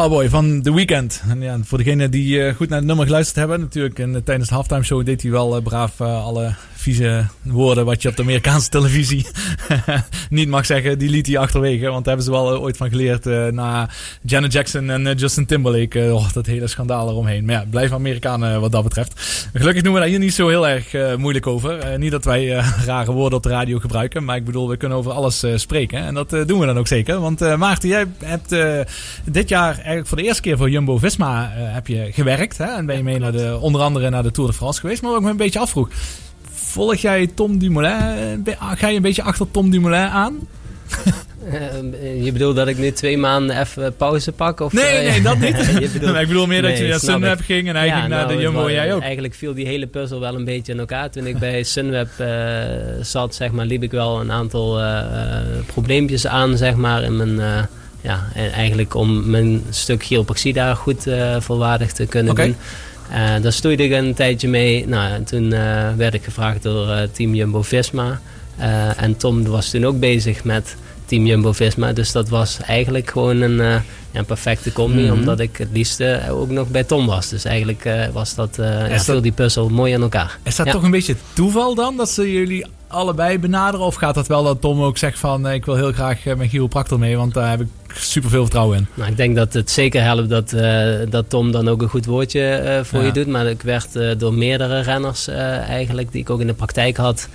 Starboy van The Weeknd. En ja, voor degenen die eh, goed naar het nummer geluisterd hebben, natuurlijk. En eh, tijdens de halftime show deed hij wel eh, braaf alle vieze woorden wat je op de Amerikaanse televisie niet mag zeggen. Die liet hij achterwege. Want daar hebben ze wel ooit van geleerd na Janet Jackson en Justin Timberlake. oh, dat hele schandaal eromheen. Maar ja, blijf Amerikanen wat dat betreft. Gelukkig doen we daar hier niet zo heel erg eh, moeilijk over. Eh, niet dat wij eh, rare woorden op de radio gebruiken. Maar ik bedoel, we kunnen over alles spreken. En dat doen we dan ook zeker. Want Maarten, jij hebt dit jaar eigenlijk voor de eerste keer voor Jumbo-Visma eh, heb je gewerkt. Hè? En ben je mee naar de, onder andere naar de Tour de France geweest. Maar wat ik me een beetje afvroeg. Volg jij Tom Dumoulin? Ga je een beetje achter Tom Dumoulin aan? Eh, je bedoelt dat ik nu twee maanden even pauze pak? Of, Nee, eh, nee, dat niet. bedoelt- Maar ik bedoel meer dat je Nee, naar Sunweb ging en ging naar de het Jumbo en jij ook. Eigenlijk viel die hele puzzel wel een beetje in elkaar. Toen ik bij Sunweb eh, zat, zeg maar, liep ik wel een aantal probleempjes aan, zeg maar, in mijn... ja, en eigenlijk om mijn stuk chiropractie daar goed volwaardig te kunnen Oké. doen. Daar stoeide ik een tijdje mee. Nou, en toen werd ik gevraagd door team Jumbo-Visma. En Tom was toen ook bezig met team Jumbo-Visma. Dus dat was eigenlijk gewoon een, eh, een perfecte combi. Mhm. Omdat ik het liefst ook nog bij Tom was. Dus eigenlijk eh, was dat, eh ja, dat- viel die puzzel mooi aan elkaar. Is dat Ja. toch een beetje toeval dan? Dat ze jullie allebei benaderen? Of gaat dat wel dat Tom ook zegt van... ik wil heel graag eh, mijn chiropractor mee, want daar heb ik super veel vertrouwen in. Nou, ik denk dat het zeker helpt dat, dat Tom dan ook een goed woordje voor Ja. je doet. Maar ik werd door meerdere renners eigenlijk, die ik ook in de praktijk had,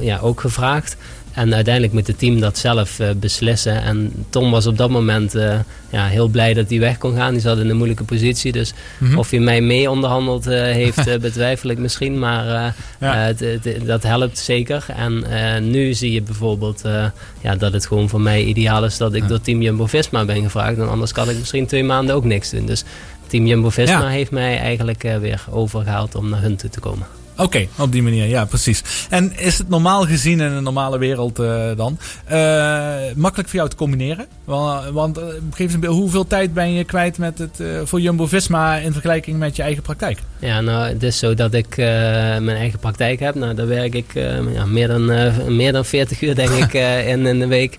ja, ook gevraagd. En uiteindelijk moet het team dat zelf eh, beslissen. En Tom was op dat moment eh, ja, heel blij dat hij weg kon gaan. Die zat in een moeilijke positie. Dus Mhm. of hij mij mee onderhandeld eh, heeft, betwijfel ik misschien. Maar Ja. dat helpt zeker. En nu zie je bijvoorbeeld ja, dat het gewoon voor mij ideaal is dat ik door Team Jumbo-Visma ben gevraagd. En anders kan ik misschien twee maanden ook niks doen. Dus Team Jumbo-Visma Ja. heeft mij eigenlijk weer overgehaald om naar hun toe te komen. Oké, op die manier, ja, precies. En is het normaal gezien in een normale wereld eh, dan eh, makkelijk voor jou te combineren? Want, want eh, geef eens een beeld, hoeveel tijd ben je kwijt met het, voor Jumbo-Visma in vergelijking met je eigen praktijk? Ja, nou, het is zo dat ik mijn eigen praktijk heb. Nou, daar werk ik ja, meer, dan, meer dan 40 uur, denk ik, in, in de week.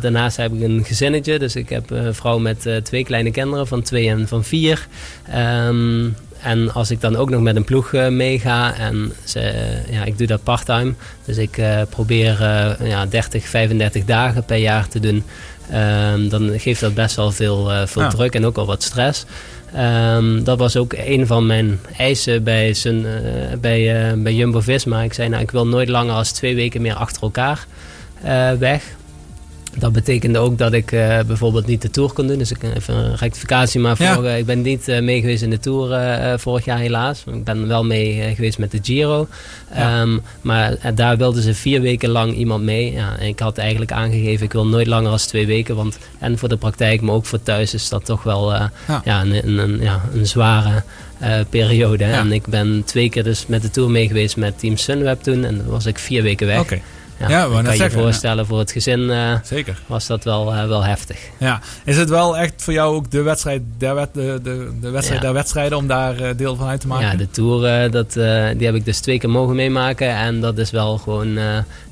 Daarnaast heb ik een gezinnetje. Dus ik heb een vrouw met twee kleine kinderen van twee en van vier. Ehm, en als ik dan ook nog met een ploeg eh, meega en ze, ja, ik doe dat parttime. Dus ik eh, probeer eh, ja, 30, 35 dagen per jaar te doen. Ehm, dan geeft dat best wel veel, veel Ja. druk en ook al wat stress. Ehm, dat was ook een van mijn eisen bij, zijn, eh, bij, bij Jumbo-Visma. Ik zei, nou, ik wil nooit langer als twee weken meer achter elkaar weg. Dat betekende ook dat ik eh, bijvoorbeeld niet de Tour kon doen. Dus ik even een rectificatie. Maar Ja. vorige- ik ben niet eh, mee geweest in de Tour eh, eh, vorig jaar helaas. Ik ben wel mee eh, geweest met de Giro. Ja. Ehm, maar eh, daar wilden ze vier weken lang iemand mee. Ja, en ik had eigenlijk aangegeven, ik wil nooit langer als twee weken. Want en voor de praktijk, maar ook voor thuis is dat toch wel eh, Ja. ja. een, een, een- ja, een zware eh, periode. Ja. En ik ben twee keer dus met de Tour mee geweest met Team Sunweb toen. En dan was ik vier weken weg. Ja, Ja, kan je zeggen, je voorstellen, voor het gezin eh, Zeker. was dat wel, eh, wel heftig. Ja, is het wel echt voor jou ook de wedstrijd der, de, de, de wedstrijd Ja. der wedstrijden om daar eh, deel van uit te maken? Ja, de Tour, dat, die heb ik dus twee keer mogen meemaken. En dat is wel gewoon,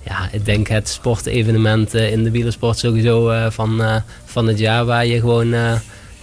ja, ik denk het sportevenement in de wielersport sowieso van, van het jaar. Waar je gewoon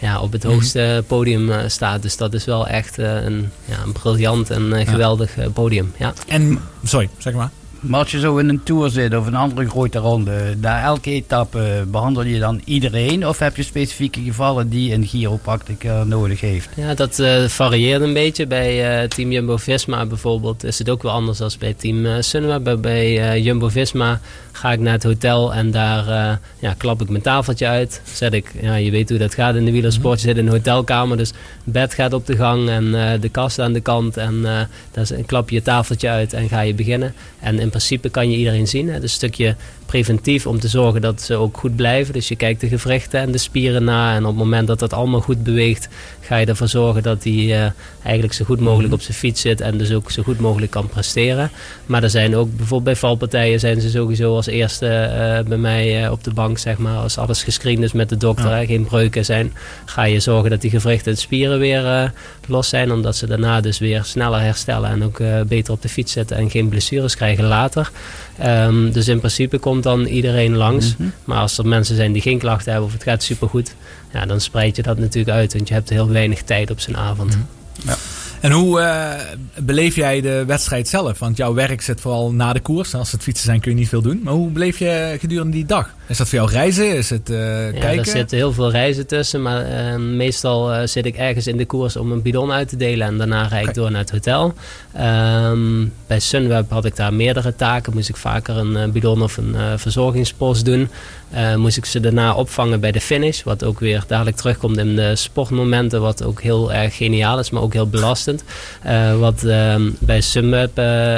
ja, op het Mhm. hoogste podium staat. Dus dat is wel echt een, ja, een briljant en geweldig podium. Ja. En, sorry, zeg maar. Maar als je zo in een tour zit of een andere grote ronde, daar elke etappe behandel je dan iedereen? Of heb je specifieke gevallen die een chiropracticus nodig heeft? Ja, dat eh, varieert een beetje. Bij eh, Team Jumbo-Visma bijvoorbeeld is het ook wel anders dan bij Team eh, Sunweb. Bij, Jumbo-Visma ga ik naar het hotel en daar ja, klap ik mijn tafeltje uit. Zet ik, ja, je weet hoe dat gaat in de wielersport. Je zit in een hotelkamer, dus bed gaat op de gang en de kast aan de kant. En is- klap je je tafeltje uit en ga je beginnen. En principe kan je iedereen zien. Hè. Dus een stukje preventief om te zorgen dat ze ook goed blijven. Dus je kijkt de gewrichten en de spieren na. En op het moment dat dat allemaal goed beweegt, ga je ervoor zorgen dat hij eh, eigenlijk zo goed mogelijk op zijn fiets zit en dus ook zo goed mogelijk kan presteren. Maar er zijn ook bijvoorbeeld bij valpartijen zijn ze sowieso als eerste eh, bij mij eh, op de bank, zeg maar, als alles gescreend is met de dokter, Ja. geen breuken zijn, ga je zorgen dat die gewrichten en spieren weer los zijn, omdat ze daarna dus weer sneller herstellen en ook beter op de fiets zitten en geen blessures krijgen later. Ehm, dus in principe komt dan iedereen langs. Maar als er mensen zijn die geen klachten hebben of het gaat supergoed, ja, dan spreid je dat natuurlijk uit. Want je hebt heel weinig tijd op zijn avond. En hoe eh, beleef jij de wedstrijd zelf? Want jouw werk zit vooral na de koers. Als het fietsen zijn kun je niet veel doen. Maar hoe beleef je gedurende die dag? Is dat voor jou reizen? Is het eh, Ja, kijken? er zitten heel veel reizen tussen, maar eh, meestal eh, zit ik ergens in de koers om een bidon uit te delen en daarna rijd ik door naar het hotel. Ehm, bij Sunweb had ik daar meerdere taken. Moest ik vaker een eh, bidon of een verzorgingspost doen. Moest ik ze daarna opvangen bij de finish, wat ook weer dadelijk terugkomt in de sportmomenten, wat ook heel erg geniaal is, maar ook heel belastend. Wat ehm, bij Sunweb,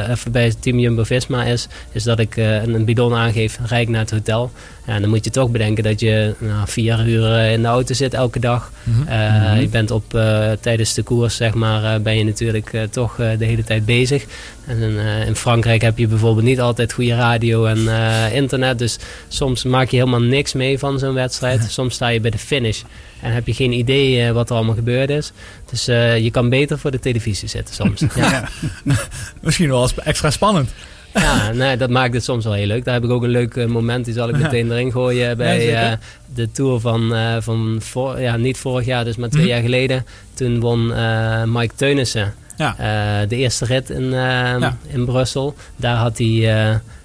even bij Team Jumbo-Visma is, is dat ik een bidon aangeef, rijd ik naar het hotel. Ja, dan moet je toch bedenken dat je nou, vier uur eh, in de auto zit elke dag. Mhm. Eh, Je bent op, eh, tijdens de koers, zeg maar, ben je natuurlijk toch de hele tijd bezig. En in Frankrijk heb je bijvoorbeeld niet altijd goede radio en internet. Dus soms maak je helemaal niks mee van zo'n wedstrijd. Soms sta je bij de finish en heb je geen idee wat er allemaal gebeurd is. Dus je kan beter voor de televisie zitten soms. ja. Misschien wel extra spannend. Ja, nee, dat maakt het soms wel heel leuk. Daar heb ik ook een leuk eh, moment, die zal ik meteen erin gooien bij Ja, eh, de Tour van, eh, van voor, ja, niet vorig jaar, dus maar twee Mhm. jaar geleden. Toen won Mike Teunissen Ja. de eerste rit in, in Brussel. Daar had hij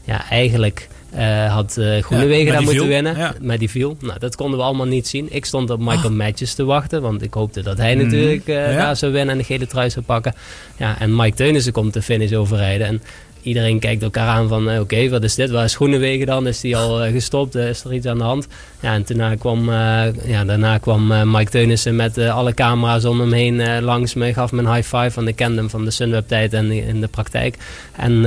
ja, eigenlijk... eh, had eh Groenewegen daar moeten viel. winnen, Ja. maar die viel. Nou, dat konden we allemaal niet zien. Ik stond op Michael Matthews te wachten, want ik hoopte dat hij natuurlijk Ja. daar zou winnen en de gele trui zou pakken. Ja, en Mike Teunissen komt de finish overrijden. En iedereen kijkt elkaar aan van, eh, oké, wat is dit? Waar is Groenewegen dan? Is die al eh, gestopt? Eh, is er iets aan de hand? Ja, en daarna kwam, ja, daarna kwam Mike Teunissen met alle camera's om hem heen langs me. Gaf me een high five, want ik kende hem van de Sunweb-tijd en in de praktijk. En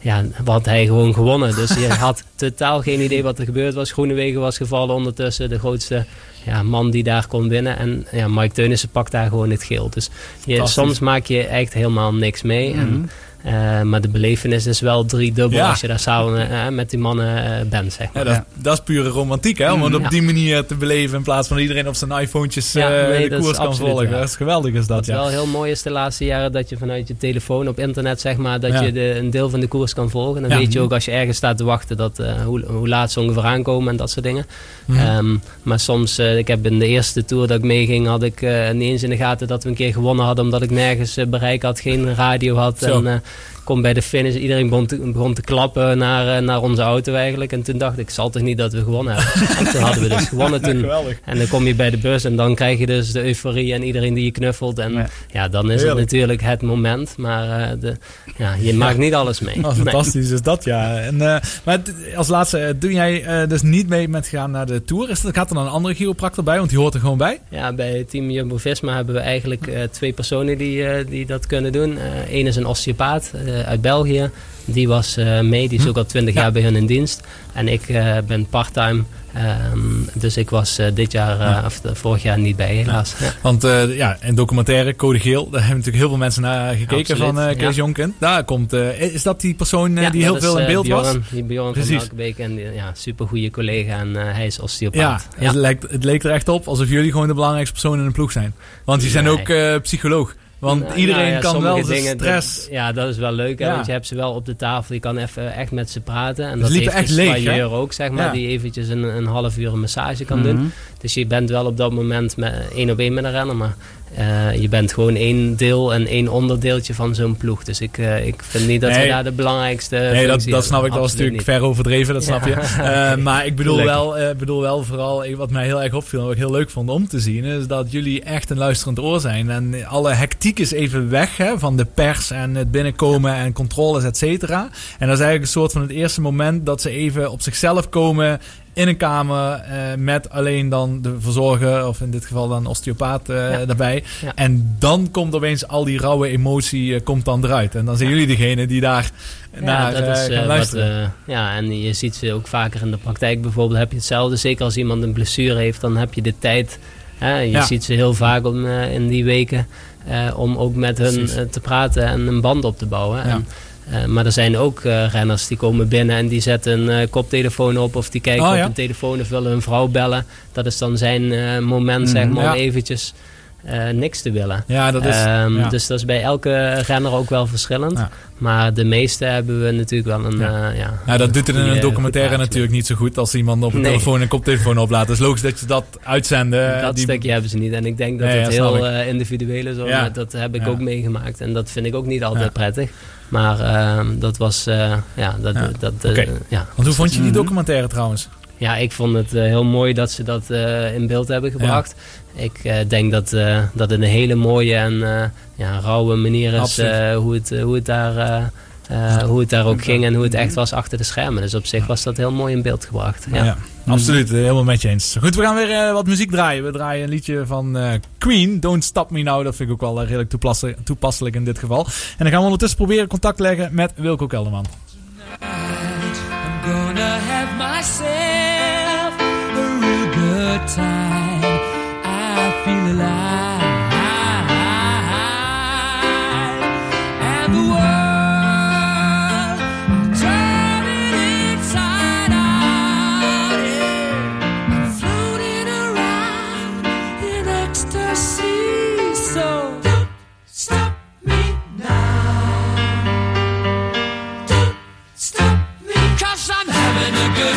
ja, wat hij gewoon gewonnen. Dus je had totaal geen idee wat er gebeurd was. Groenewegen was gevallen ondertussen, de grootste ja, man die daar kon winnen. En ja, Mike Teunissen pakt daar gewoon het geel. Dus je, soms maak je echt helemaal niks mee. Mhm. En, eh, maar de belevenis is wel driedubbel Ja. als je daar samen eh, met die mannen eh, bent, zeg Ja, maar. dat, is- dat is pure romantiek, hè? Om het Mm, op ja. die manier te beleven in plaats van dat iedereen op zijn iPhone'tjes Ja, eh, nee, de dat is koers kan absoluut volgen. Dat is geweldig, is dat, Wat ja. wel heel mooi is de laatste jaren dat je vanuit je telefoon op internet zeg maar dat Ja. je de, een deel van de koers kan volgen. Dan Ja. weet je ook als je ergens staat te wachten dat, eh, hoe, hoe laat ze ongeveer aankomen en dat soort dingen. Mhm. Ehm, maar soms, ik heb in de eerste tour dat ik meeging, had ik eh, niet eens in de gaten dat we een keer gewonnen hadden omdat ik nergens bereik had, geen radio had. Zo. En kom bij de finish, iedereen begon te, begon te klappen naar, eh, naar onze auto eigenlijk. En toen dacht ik, zal toch niet dat we gewonnen hebben. en toen hadden we dus gewonnen toen. Geweldig. En dan kom je bij de bus en dan krijg je dus de euforie en iedereen die je knuffelt. En ja, dan is Heerlijk. het natuurlijk het moment. Maar eh, de, ja, je maakt niet alles mee. Oh, Nee. fantastisch is dat, ja. En, eh, maar als laatste, doe jij dus niet mee met gaan naar de Tour? Is dat, gaat er dan een andere chiropractor bij? Want die hoort er gewoon bij? Ja, bij Team Jumbo-Visma hebben we eigenlijk twee personen die, die dat kunnen doen. Eén is een osteopaat uit België. Die was eh, mee, die is ook al twintig jaar bij hun in dienst. En ik eh, ben parttime. ehm, dus ik was eh, dit jaar, eh, of de- vorig jaar niet bij, helaas. Ja. Want eh, ja, in documentaire Code Geel, daar hebben natuurlijk heel veel mensen naar gekeken Absoluut, van eh Kees ja. Jonkind. Daar komt, eh, is dat die persoon eh, Ja, die heel is, veel in eh, beeld Bjorn, was? Die Bjorn Precies. van Melkbeek en ja, supergoeie collega en eh, hij is Ja, osteopaat. Het, lijkt, het leek er echt op alsof jullie gewoon de belangrijkste persoon in de ploeg zijn. Want die zijn Nee. ook eh, psycholoog. Want Nou, iedereen nou ja, kan wel dingen, stress... dat- ja, dat is wel leuk. Hè, Ja. Want je hebt ze wel op de tafel. Je kan even echt met ze praten. En dat heeft echt de leeg, ook, zeg maar. Ja. Die eventjes een, een half uur een massage kan Mhm. doen. Dus je bent wel op dat moment met, één op één met een renner. Maar eh, je bent gewoon één deel en één onderdeeltje van zo'n ploeg. Dus ik, eh, ik vind niet dat Nee. we daar de belangrijkste Nee, dat, dat snap ik. Dat was natuurlijk niet. ver overdreven, dat snap je. Eh, maar ik bedoel Lekker. wel, eh, bedoel wel vooral, wat mij heel erg opviel en wat ik heel leuk vond om te zien, is dat jullie echt een luisterend oor zijn. En alle hectiek is even weg hè, van de pers en het binnenkomen en controles, et cetera. En dat is eigenlijk een soort van het eerste moment dat ze even op zichzelf komen in een kamer eh, met alleen dan de verzorger, of in dit geval dan osteopaat eh daarbij. En dan komt opeens al die rauwe emotie eh, komt dan eruit. En dan zijn jullie degene die daar naar dat is, gaan wat, luisteren. ja, en je ziet ze ook vaker in de praktijk bijvoorbeeld. Heb je hetzelfde. Zeker als iemand een blessure heeft, dan heb je de tijd. Hè, je ziet ze heel vaak om, in die weken om ook met hun te praten en een band op te bouwen. Ja. En, eh, maar er zijn ook eh, renners die komen binnen en die zetten een eh, koptelefoon op of die kijken Oh, op ja. een telefoon of willen hun vrouw bellen. Dat is dan zijn moment, zeg Mhm. maar, Ja. om eventjes niks te willen. Ja, dat is- Ehm, ja. Dus dat is bij elke renner ook wel verschillend. Maar de meeste hebben we natuurlijk wel een... Ja, ja, Ja, dat doet het in een documentaire natuurlijk niet zo goed als iemand op een Nee. telefoon een koptelefoon oplaat. Het is logisch dat je dat uitzenden. dat die- stukje hebben ze niet. En ik denk dat Nee, het heel individueel is. Dat heb ik ook meegemaakt. En dat vind ik ook niet altijd prettig. Maar ehm, dat was... eh, ja, dat, Ja. dat, eh, ja. Want hoe vond je die Mhm. documentaire trouwens? Ja, ik vond het eh, heel mooi dat ze dat eh, in beeld hebben gebracht. Ik eh, denk dat, eh, dat het een hele mooie en eh, ja, rauwe manier is eh, hoe, het, hoe, het daar, eh, hoe het daar ook ging en hoe het echt was achter de schermen. Dus op zich was dat heel mooi in beeld gebracht. Ja. Ja, absoluut. eh, Helemaal met je eens. Goed, we gaan weer eh, wat muziek draaien. We draaien een liedje van eh, Queen, Don't Stop Me Now. Dat vind ik ook wel redelijk toepasselijk, toepasselijk in dit geval. En dan gaan we ondertussen proberen contact te leggen met Wilco Kelderman. I'm gonna have myself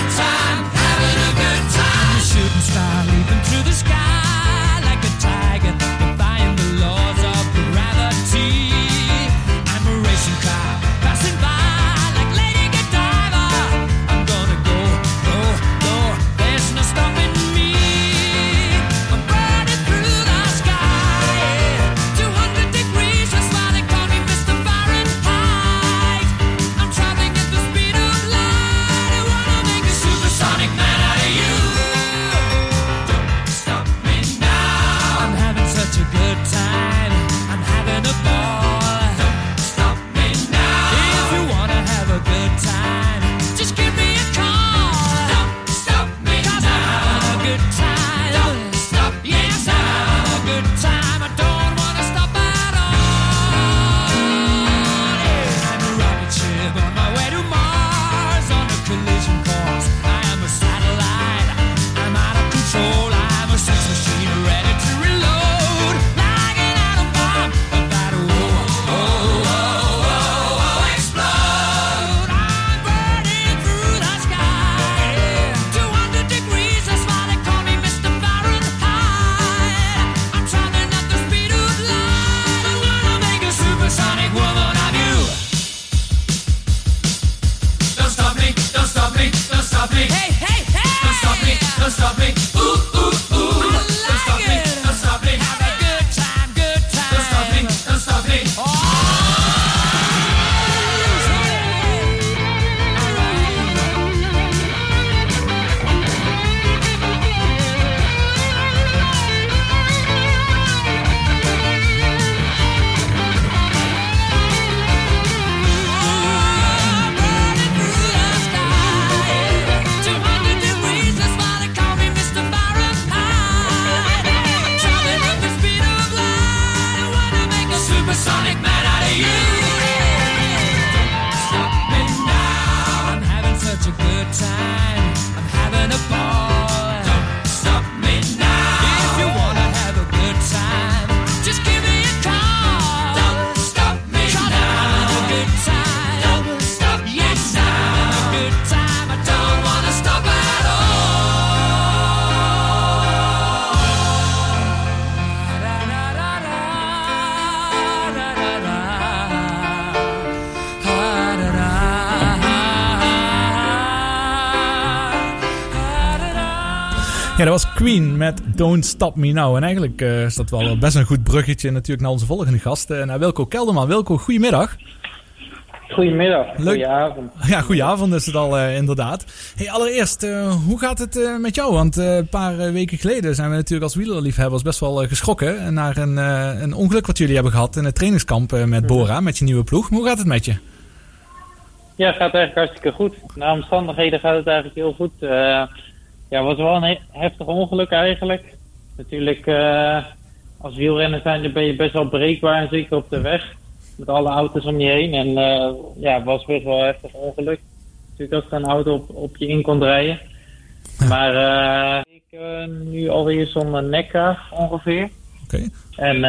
time, Don't Stop Me Now. En eigenlijk eh, is dat wel best een goed bruggetje natuurlijk naar onze volgende gast. eh, naar Wilco Kelderman. Wilco, goedemiddag. Goedemiddag, Leuk. goedenavond. Ja, goedenavond is het al eh, inderdaad. Hey, allereerst, hoe gaat het met jou? Want een paar weken geleden zijn we natuurlijk als wielerliefhebbers best wel geschrokken naar een, een ongeluk wat jullie hebben gehad in het trainingskamp met Bora, met je nieuwe ploeg. Maar hoe gaat het met je? Ja, het gaat eigenlijk hartstikke goed. Na omstandigheden gaat het eigenlijk heel goed. Ja, het was wel een he- heftig ongeluk eigenlijk. Natuurlijk, eh, als wielrenner zijn dan ben je best wel breekbaar, zeker op de weg. Met alle auto's om je heen. En eh, ja, het was best wel een heftig ongeluk. Natuurlijk als er een auto op, op je in kon rijden. Maar eh, ik nu alweer zonder nekkraag ongeveer. Oké. En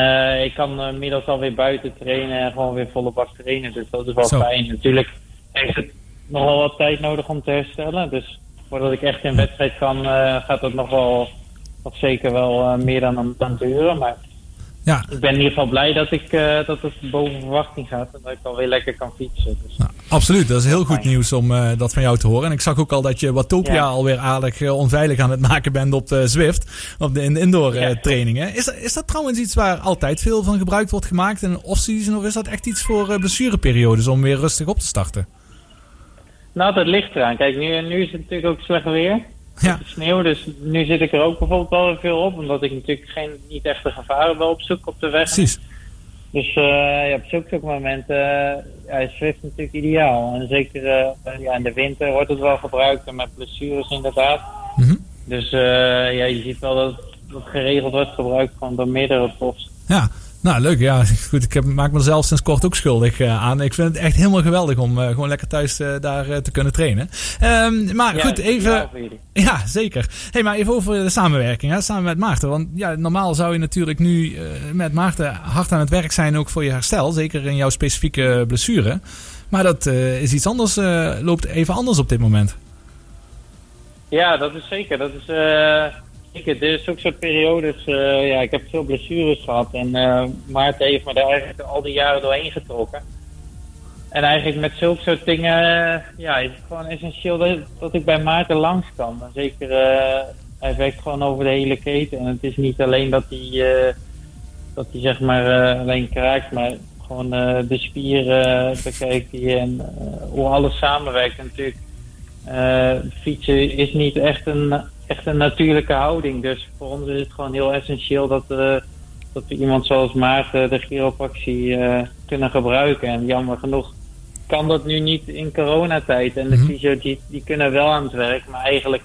ik kan uh, inmiddels alweer buiten trainen en gewoon weer volle bak trainen. Dus dat is wel Zo. fijn. Natuurlijk heeft het nog wel wat tijd nodig om te herstellen. Dus voordat ik echt in wedstrijd kan, eh, gaat dat nog wel nog zeker wel eh, meer dan een maand duren. Maar Ja. ik ben in ieder geval blij dat, ik, eh, dat het boven verwachting gaat. En dat ik alweer lekker kan fietsen. Dus. Absoluut, dat is heel goed nieuws om dat van jou te horen. En ik zag ook al dat je Watopia Ja. alweer aardig onveilig aan het maken bent op de Zwift. Op de, in de indoor trainingen. Is, dat- is dat trouwens iets waar altijd veel van gebruikt wordt gemaakt in een off-season? Of is dat echt iets voor blessureperiodes om weer rustig op te starten? Nou, dat ligt eraan. Kijk, nu, nu is het natuurlijk ook slecht weer. Ja. Het sneeuw, dus nu zit ik er ook bijvoorbeeld wel veel op. Omdat ik natuurlijk geen, niet echte gevaren wel opzoek op de weg. Precies. Dus eh, ja, op zulke momenten eh, ja, is Swift natuurlijk ideaal. En zeker eh, ja, in de winter wordt het wel gebruikt en met blessures inderdaad. Mhm. Dus ja, je ziet wel dat het geregeld wordt gebruikt gewoon door meerdere profs. Ja, nou leuk. Ja, goed. Ik heb, maak mezelf sinds kort ook schuldig eh, aan. Ik vind het echt helemaal geweldig om eh, gewoon lekker thuis eh, daar te kunnen trainen. Ehm, maar Ja, goed, even. Ja, zeker. Hey, maar even over de samenwerking, hè, samen met Maarten. Want ja, normaal zou je natuurlijk nu met Maarten hard aan het werk zijn, ook voor je herstel. Zeker in jouw specifieke blessure. Maar dat is iets anders, loopt even anders op dit moment. Ja, dat is zeker. Dat is zeker. Er is ook soort periodes. eh, ja, ik heb veel blessures gehad. En eh Maarten heeft me daar eigenlijk al die jaren doorheen getrokken. En eigenlijk met zulke soort dingen, eh, ja, is het gewoon essentieel dat, ik bij Maarten langs kan. Zeker, hij werkt gewoon over de hele keten. En het is niet alleen dat hij, dat hij zeg maar alleen kraakt, maar gewoon de spieren bekijkt hij en hoe alles samenwerkt. En natuurlijk, fietsen is niet echt een, echt een natuurlijke houding. Dus voor ons is het gewoon heel essentieel dat, eh, dat we iemand zoals Maarten de chiropractie eh, kunnen gebruiken. En jammer genoeg kan dat nu niet in coronatijd. En de fysio's die, die kunnen wel aan het werk, maar eigenlijk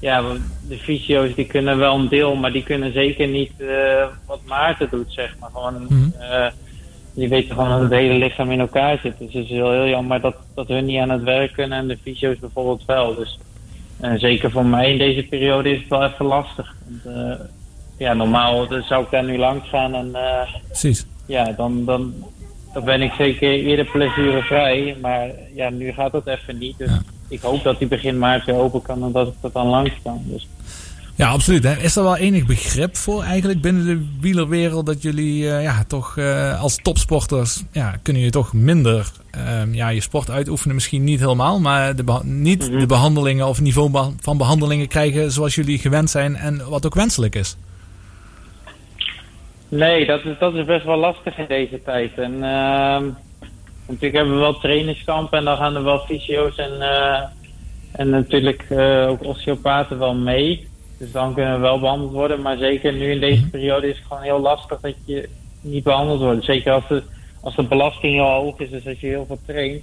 ja, de fysio's die kunnen wel een deel, maar die kunnen zeker niet eh, wat Maarten doet, zeg maar. Gewoon, eh, die weten gewoon dat het hele lichaam in elkaar zit. Dus het is heel, heel jammer dat, dat hun niet aan het werk kunnen en de fysio's bijvoorbeeld wel. Dus eh, zeker voor mij in deze periode is het wel even lastig. Want, eh, ja, normaal dus zou ik daar nu langs gaan en eh, Precies. ja, dan, dan, dan ben ik zeker eerder pleziurvrij. Maar ja, nu gaat dat even niet. Dus ik hoop dat die begin maart weer open kan en dat ik er dan langs kan. Dus Ja, absoluut. Hè. Is er wel enig begrip voor eigenlijk binnen de wielerwereld dat jullie eh, ja, toch eh, als topsporters ja, kunnen je toch minder ehm, ja, je sport uitoefenen? Misschien niet helemaal, maar de niet de behandelingen of niveau van behandelingen krijgen zoals jullie gewend zijn en wat ook wenselijk is. Nee, dat is, dat is best wel lastig in deze tijd. En ehm, natuurlijk hebben we wel trainingskampen en dan gaan er wel fysio's en, eh, en natuurlijk ook osteopaten wel mee. Dus dan kunnen we wel behandeld worden. Maar zeker nu in deze periode is het gewoon heel lastig dat je niet behandeld wordt. Zeker als de, als de belasting heel hoog is, dus als je heel veel traint.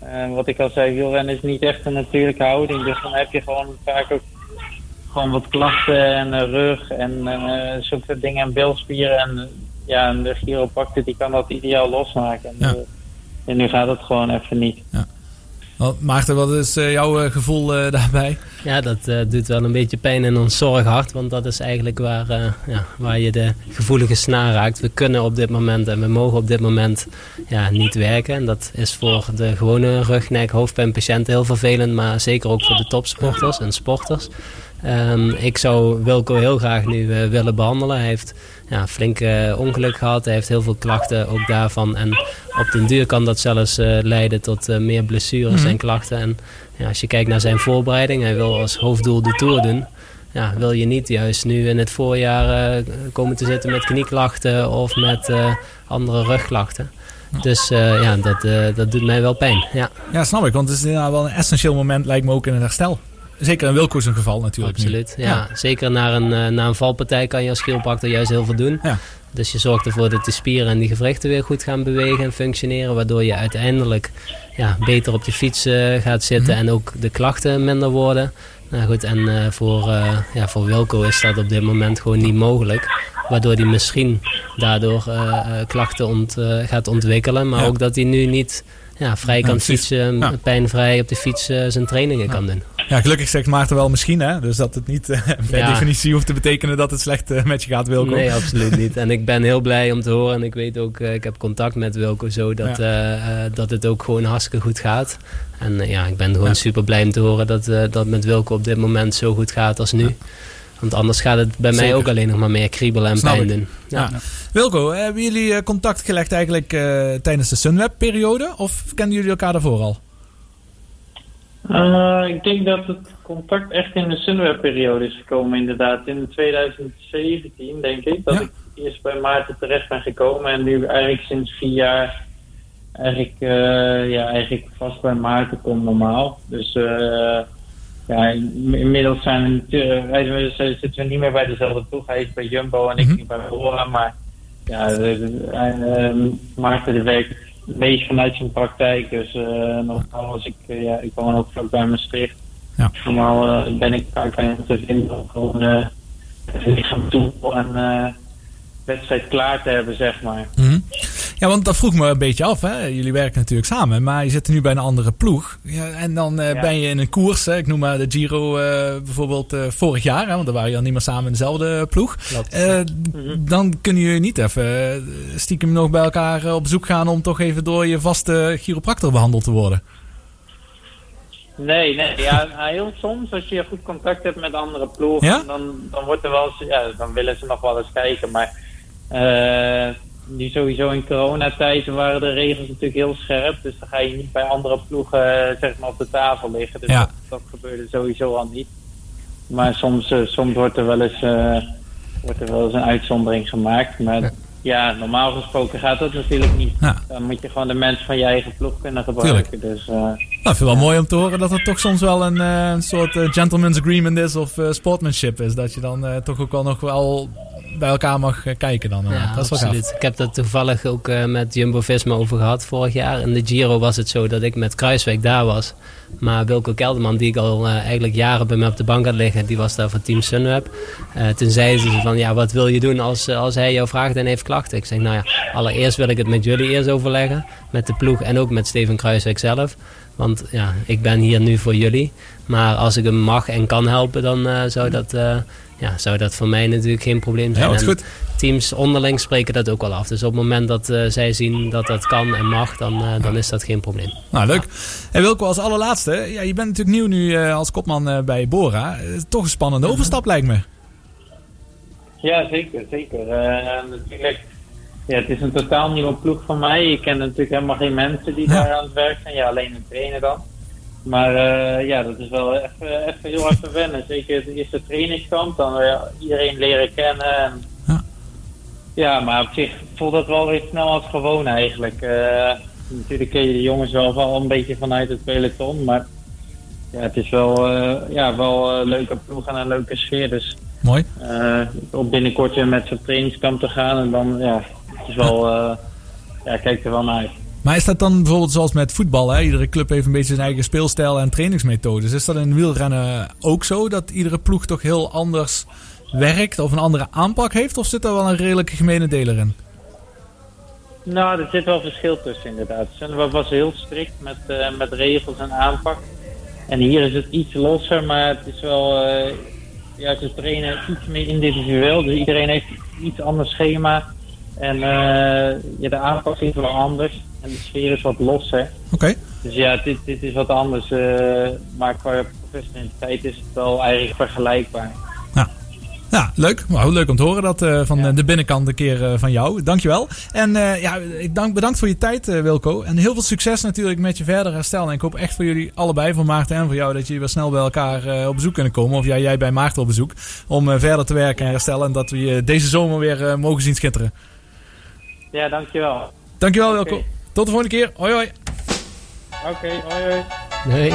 Eh, wat ik al zei, wielrennen is niet echt een natuurlijke houding. Dus dan heb je gewoon vaak ook gewoon wat klachten en eh, rug en eh zulke dingen en bilspieren. En, ja, en de chiropractor die kan dat ideaal losmaken. En, Ja. en nu gaat het gewoon even niet. Maarten, wat is eh, jouw eh, gevoel eh, daarbij? Ja, dat doet wel een beetje pijn in ons zorghart. Want dat is eigenlijk waar, ja, waar je de gevoelige snaar raakt. We kunnen op dit moment en we mogen op dit moment ja, niet werken. En dat is voor de gewone rug, nek, hoofdpijnpatiënten heel vervelend. Maar zeker ook voor de topsporters en sporters. Ehm, ik zou Wilco heel graag nu eh, willen behandelen. Hij heeft ja, flink eh, ongeluk gehad. Hij heeft heel veel klachten ook daarvan. En op den duur kan dat zelfs eh, leiden tot meer blessures Mhm. en klachten. En ja, als je kijkt naar zijn voorbereiding, hij wil als hoofddoel de Tour doen. Ja, wil je niet juist nu in het voorjaar komen te zitten met knieklachten of met andere rugklachten. Dus ja, dat, dat doet mij wel pijn. Ja. Ja, snap ik, want het is wel een essentieel moment lijkt me ook in het herstel. Zeker in Wilco zijn geval natuurlijk. Absoluut, ja. Zeker na een, eh, na een valpartij kan je als chiropractor juist heel veel doen. Dus je zorgt ervoor dat de spieren en die gewrichten weer goed gaan bewegen en functioneren. Waardoor je uiteindelijk ja, beter op de fiets eh, gaat zitten en ook de klachten minder worden. Nou goed, en eh, voor, eh, ja, voor Wilco is dat op dit moment gewoon niet mogelijk. Waardoor hij misschien daardoor klachten ont, gaat ontwikkelen. Maar Ja. ook dat hij nu niet ja, vrij kan fietsen, Ja. pijnvrij op de fiets eh, zijn trainingen kan doen. Ja, gelukkig zegt Maarten wel misschien, hè? Dus dat het niet eh, per Ja. definitie hoeft te betekenen dat het slecht eh, met je gaat, Wilco. Nee, absoluut niet. En ik ben heel blij om te horen. En ik weet ook, ik heb contact met Wilco zo, dat, Ja. dat het ook gewoon hartstikke goed gaat. En ja, ik ben gewoon Ja. super blij om te horen dat dat met Wilco op dit moment zo goed gaat als nu. Want anders gaat het bij mij Zeker. ook alleen nog maar meer kriebelen en Snap pijn ik. doen. Ja. Wilco, hebben jullie eh, contact gelegd eigenlijk eh, tijdens de Sunweb-periode? Of kenden jullie elkaar daarvoor al? Eh, ik denk dat het contact echt in de Sunweb-periode is gekomen, inderdaad. In 2017, denk ik, dat ik eerst bij Maarten terecht ben gekomen. En nu eigenlijk sinds vier jaar eigenlijk, eh, ja, eigenlijk vast bij Maarten kom normaal. Dus eh, ja, in- inmiddels zijn we, wij zitten we niet meer bij dezelfde ploeg. Hij is bij Jumbo en ik niet bij Bora. Maar ja, de- de- hij, eh, Maarten die werkt het meest vanuit zijn praktijk. Dus eh normaal was ik, eh, ja, ik woon ook vlak bij Maastricht. Ja. Normaal eh, ben ik vaak bij hem te vinden om gewoon eh, het lichaam toe en eh, wedstrijd klaar te hebben, zeg maar. Mhm. Ja, want dat vroeg me een beetje af. Hè? Jullie werken natuurlijk samen, maar je zit nu bij een andere ploeg. Ja, en dan eh, Ja. ben je in een koers, hè? ik noem maar de Giro eh, bijvoorbeeld eh, vorig jaar, hè? want dan waren jullie al niet meer samen in dezelfde ploeg. Eh, Dan kunnen jullie niet even stiekem nog bij elkaar op bezoek gaan om toch even door je vaste chiropractor behandeld te worden. Nee, nee. Ja, heel soms als je goed contact hebt met andere ploegen, Ja? dan, dan wordt er wel eens, ja, dan willen ze nog wel eens kijken. Maar nu sowieso in coronatijd waren de regels natuurlijk heel scherp. Dus dan ga je niet bij andere ploegen eh, zeg maar op de tafel liggen. Dus Ja. dat, dat gebeurde sowieso al niet. Maar soms, eh, soms wordt er wel eens, eh, wordt er wel eens een uitzondering gemaakt. Maar ja. normaal gesproken gaat dat natuurlijk niet. Ja. Dan moet je gewoon de mensen van je eigen ploeg kunnen gebruiken. Dus, Nou, ik vind het wel mooi om te horen dat het toch soms wel een soort gentleman's agreement is of sportsmanship is. Dat je dan toch ook wel nog wel bij elkaar mag eh, kijken dan. eh. Ja, dat is absoluut. Ik heb dat toevallig ook eh, met Jumbo-Visma over gehad vorig jaar. In de Giro was het zo dat ik met Kruiswijk daar was. Maar Wilco Kelderman, die ik al eigenlijk jaren bij me op de bank had liggen, die was daar van Team Sunweb. Eh, toen zeiden ze van, ja, wat wil je doen als, als hij jou vraagt en heeft klachten? Ik zeg, nou ja, allereerst wil ik het met jullie eerst overleggen. Met de ploeg en ook met Steven Kruiswijk zelf. Want ja, ik ben hier nu voor jullie. Maar als ik hem mag en kan helpen, dan zou, dat, ja, zou dat voor mij natuurlijk geen probleem zijn. Ja, goed. Teams onderling spreken dat ook wel af. Dus op het moment dat eh, zij zien dat dat kan en mag, dan, eh, dan is dat geen probleem. Nou, leuk. En Wilco, als allerlaatste. Ja, je bent natuurlijk nieuw nu eh, als kopman eh, bij Bora. Toch een spannende overstap lijkt me. Ja, zeker, zeker. Eh, natuurlijk, ja, het is een totaal nieuwe ploeg van mij. Ik ken natuurlijk helemaal geen mensen die daar aan het werk zijn. Ja, alleen een trainer dan. Maar eh, ja, dat is wel even, even heel even wennen. Zeker het eerste trainingskamp, dan weer iedereen leren kennen. En, ja. maar op zich voelt dat wel weer snel als gewoon eigenlijk. Eh, natuurlijk ken je de jongens wel, wel een beetje vanuit het peloton, maar ja, het is wel, eh, ja, wel een leuke ploeg en een leuke sfeer. Dus Mooi. eh, om binnenkort weer met zo'n trainingskamp te gaan. En dan, ja, het is wel, eh, ja, kijk er wel naar uit. Maar is dat dan bijvoorbeeld zoals met voetbal? Hè? Iedere club heeft een beetje zijn eigen speelstijl en trainingsmethodes. Is dat in wielrennen ook zo? Dat iedere ploeg toch heel anders werkt of een andere aanpak heeft? Of zit er wel een redelijke gemene deler in? Nou, er zit wel verschil tussen inderdaad. Sunweb was heel strikt met, eh, met regels en aanpak. En hier is het iets losser, maar het is wel... eh, ja, ze trainen iets meer individueel. Dus iedereen heeft iets ander schema. En eh, ja, de aanpak is wel anders. En de sfeer is wat losser. Oké. Dus ja, dit, dit is wat anders. eh, maar qua professionaliteit is het wel eigenlijk vergelijkbaar. Ja, leuk. Nou, leuk om te horen dat eh, van de binnenkant een keer van jou. Dankjewel. En ja, ik dank, bedankt voor je tijd, Wilco. En heel veel succes natuurlijk met je verder herstel. En ik hoop echt voor jullie allebei, voor Maarten en voor jou, dat jullie weer snel bij elkaar op bezoek kunnen komen. Of jij, jij bij Maarten op bezoek. Om verder te werken en herstellen. En dat we je deze zomer weer mogen zien schitteren. Ja, dankjewel. Dankjewel, Oké. Wilco. Tot de volgende keer. Hoi, hoi. Oké, hoi hoi. Nee.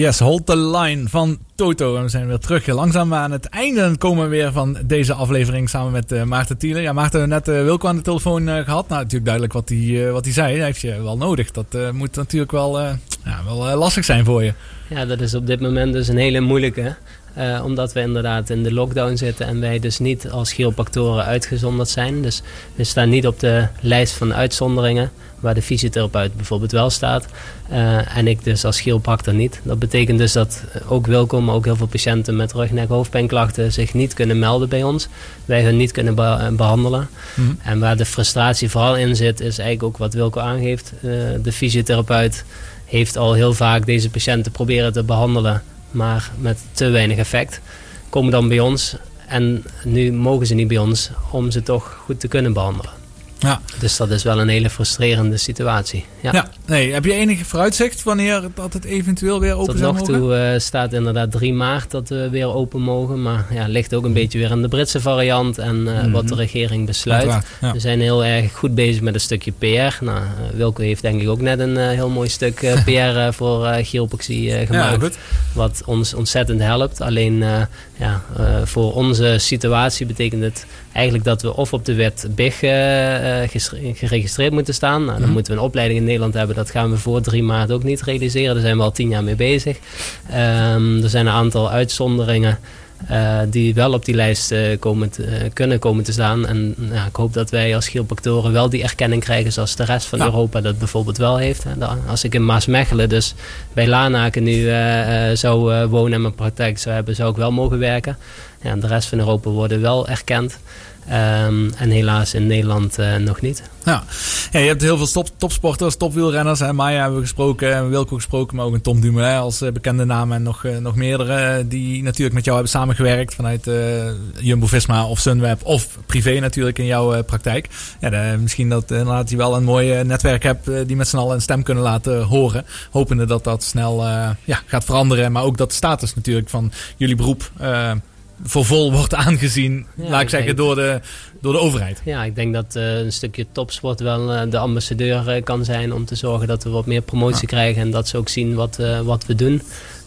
Yes, hold the line van Toto. En we zijn weer terug langzaam aan het einde komen we weer van deze aflevering samen met eh, Maarten Thielen. Ja, Maarten, net eh, Wilco aan de telefoon eh, gehad. Nou, natuurlijk duidelijk wat hij, eh, wat zei. Hij heeft je wel nodig. Dat eh, moet natuurlijk wel, eh, ja, wel eh, lastig zijn voor je. Ja, dat is op dit moment dus een hele moeilijke. eh, omdat we inderdaad in de lockdown zitten en wij dus niet als chiropractoren uitgezonderd zijn. Dus we staan niet op de lijst van uitzonderingen, waar de fysiotherapeut bijvoorbeeld wel staat. Eh, en ik dus als chiropractor niet. Dat betekent dus dat ook Wilco, maar ook heel veel patiënten met rug, nek, hoofdpijnklachten zich niet kunnen melden bij ons. Wij hun niet kunnen be- behandelen. Mhm. En waar de frustratie vooral in zit, is eigenlijk ook wat Wilco aangeeft. Eh, de fysiotherapeut heeft al heel vaak deze patiënten proberen te behandelen, maar met te weinig effect. Komen dan bij ons en nu mogen ze niet bij ons om ze toch goed te kunnen behandelen. Ja. Dus dat is wel een hele frustrerende situatie. Ja. Ja. nee, heb je enige vooruitzicht wanneer dat het eventueel weer open Tot zou nog mogen? toe eh, staat inderdaad 3 maart dat we weer open mogen. Maar ja, ligt ook een beetje weer aan de Britse variant en eh, Mhm. wat de regering besluit. Ja. We zijn heel erg goed bezig met een stukje PR. Nou, eh, Wilco heeft denk ik ook net een heel mooi stuk PR voor eh, gemaakt. goed. Wat ons ontzettend helpt. Alleen ja, voor onze situatie betekent het eigenlijk dat we of op de wet BIG eh, eh, geregistreerd moeten staan. Nou, dan Mhm. moeten we een opleiding in Nederland hebben. Dat gaan we voor 3 maart ook niet realiseren. Daar zijn we al tien jaar mee bezig. Ehm, er zijn een aantal uitzonderingen. eh, die wel op die lijst komen te- kunnen komen te staan. En ja, ik hoop dat wij als chiropractoren wel die erkenning krijgen zoals de rest van Ja. Europa dat bijvoorbeeld wel heeft. hè. Als ik in Maasmechelen dus bij Lanaken nu zou wonen en mijn praktijk zou hebben, zou ik wel mogen werken. Ja, en de rest van Europa worden wel erkend. Ehm, en helaas in Nederland eh, nog niet. Ja. ja, je hebt heel veel top, topsporters, topwielrenners. Hè. Maya hebben we gesproken, en Wilco gesproken, maar ook een Tom Dumoulin als eh, bekende naam. En nog, eh, nog meerdere die natuurlijk met jou hebben samengewerkt vanuit Jumbo-Visma of Sunweb of privé natuurlijk in jouw praktijk. Ja, misschien dat inderdaad je wel een mooi netwerk hebt die met z'n allen een stem kunnen laten horen. Hopende dat dat snel ja, gaat veranderen, maar ook dat de status natuurlijk van jullie beroep... voor vol wordt aangezien, Ja, laat ik ik zeggen, denk- door de, door de overheid. Ja, ik denk dat eh, een stukje topsport wel eh, de ambassadeur eh, kan zijn om te zorgen dat we wat meer promotie krijgen en dat ze ook zien wat, wat we doen.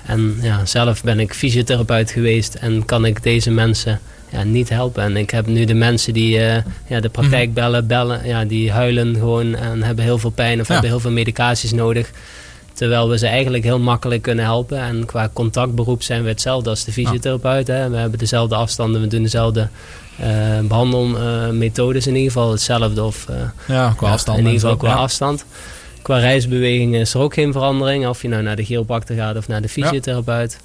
En ja, zelf ben ik fysiotherapeut geweest en kan ik deze mensen ja, niet helpen. En ik heb nu de mensen die ja, de praktijk Mhm. bellen, bellen, ja, die huilen gewoon en hebben heel veel pijn of hebben heel veel medicaties nodig. Terwijl we ze eigenlijk heel makkelijk kunnen helpen. En qua contactberoep zijn we hetzelfde als de fysiotherapeut. Hè. We hebben dezelfde afstanden, we doen dezelfde eh behandelmethodes in ieder geval. Hetzelfde of eh, Ja, qua afstand in ieder geval qua afstand. Qua reisbeweging is er ook geen verandering. Of je nou naar de chiropractor gaat of naar de fysiotherapeut.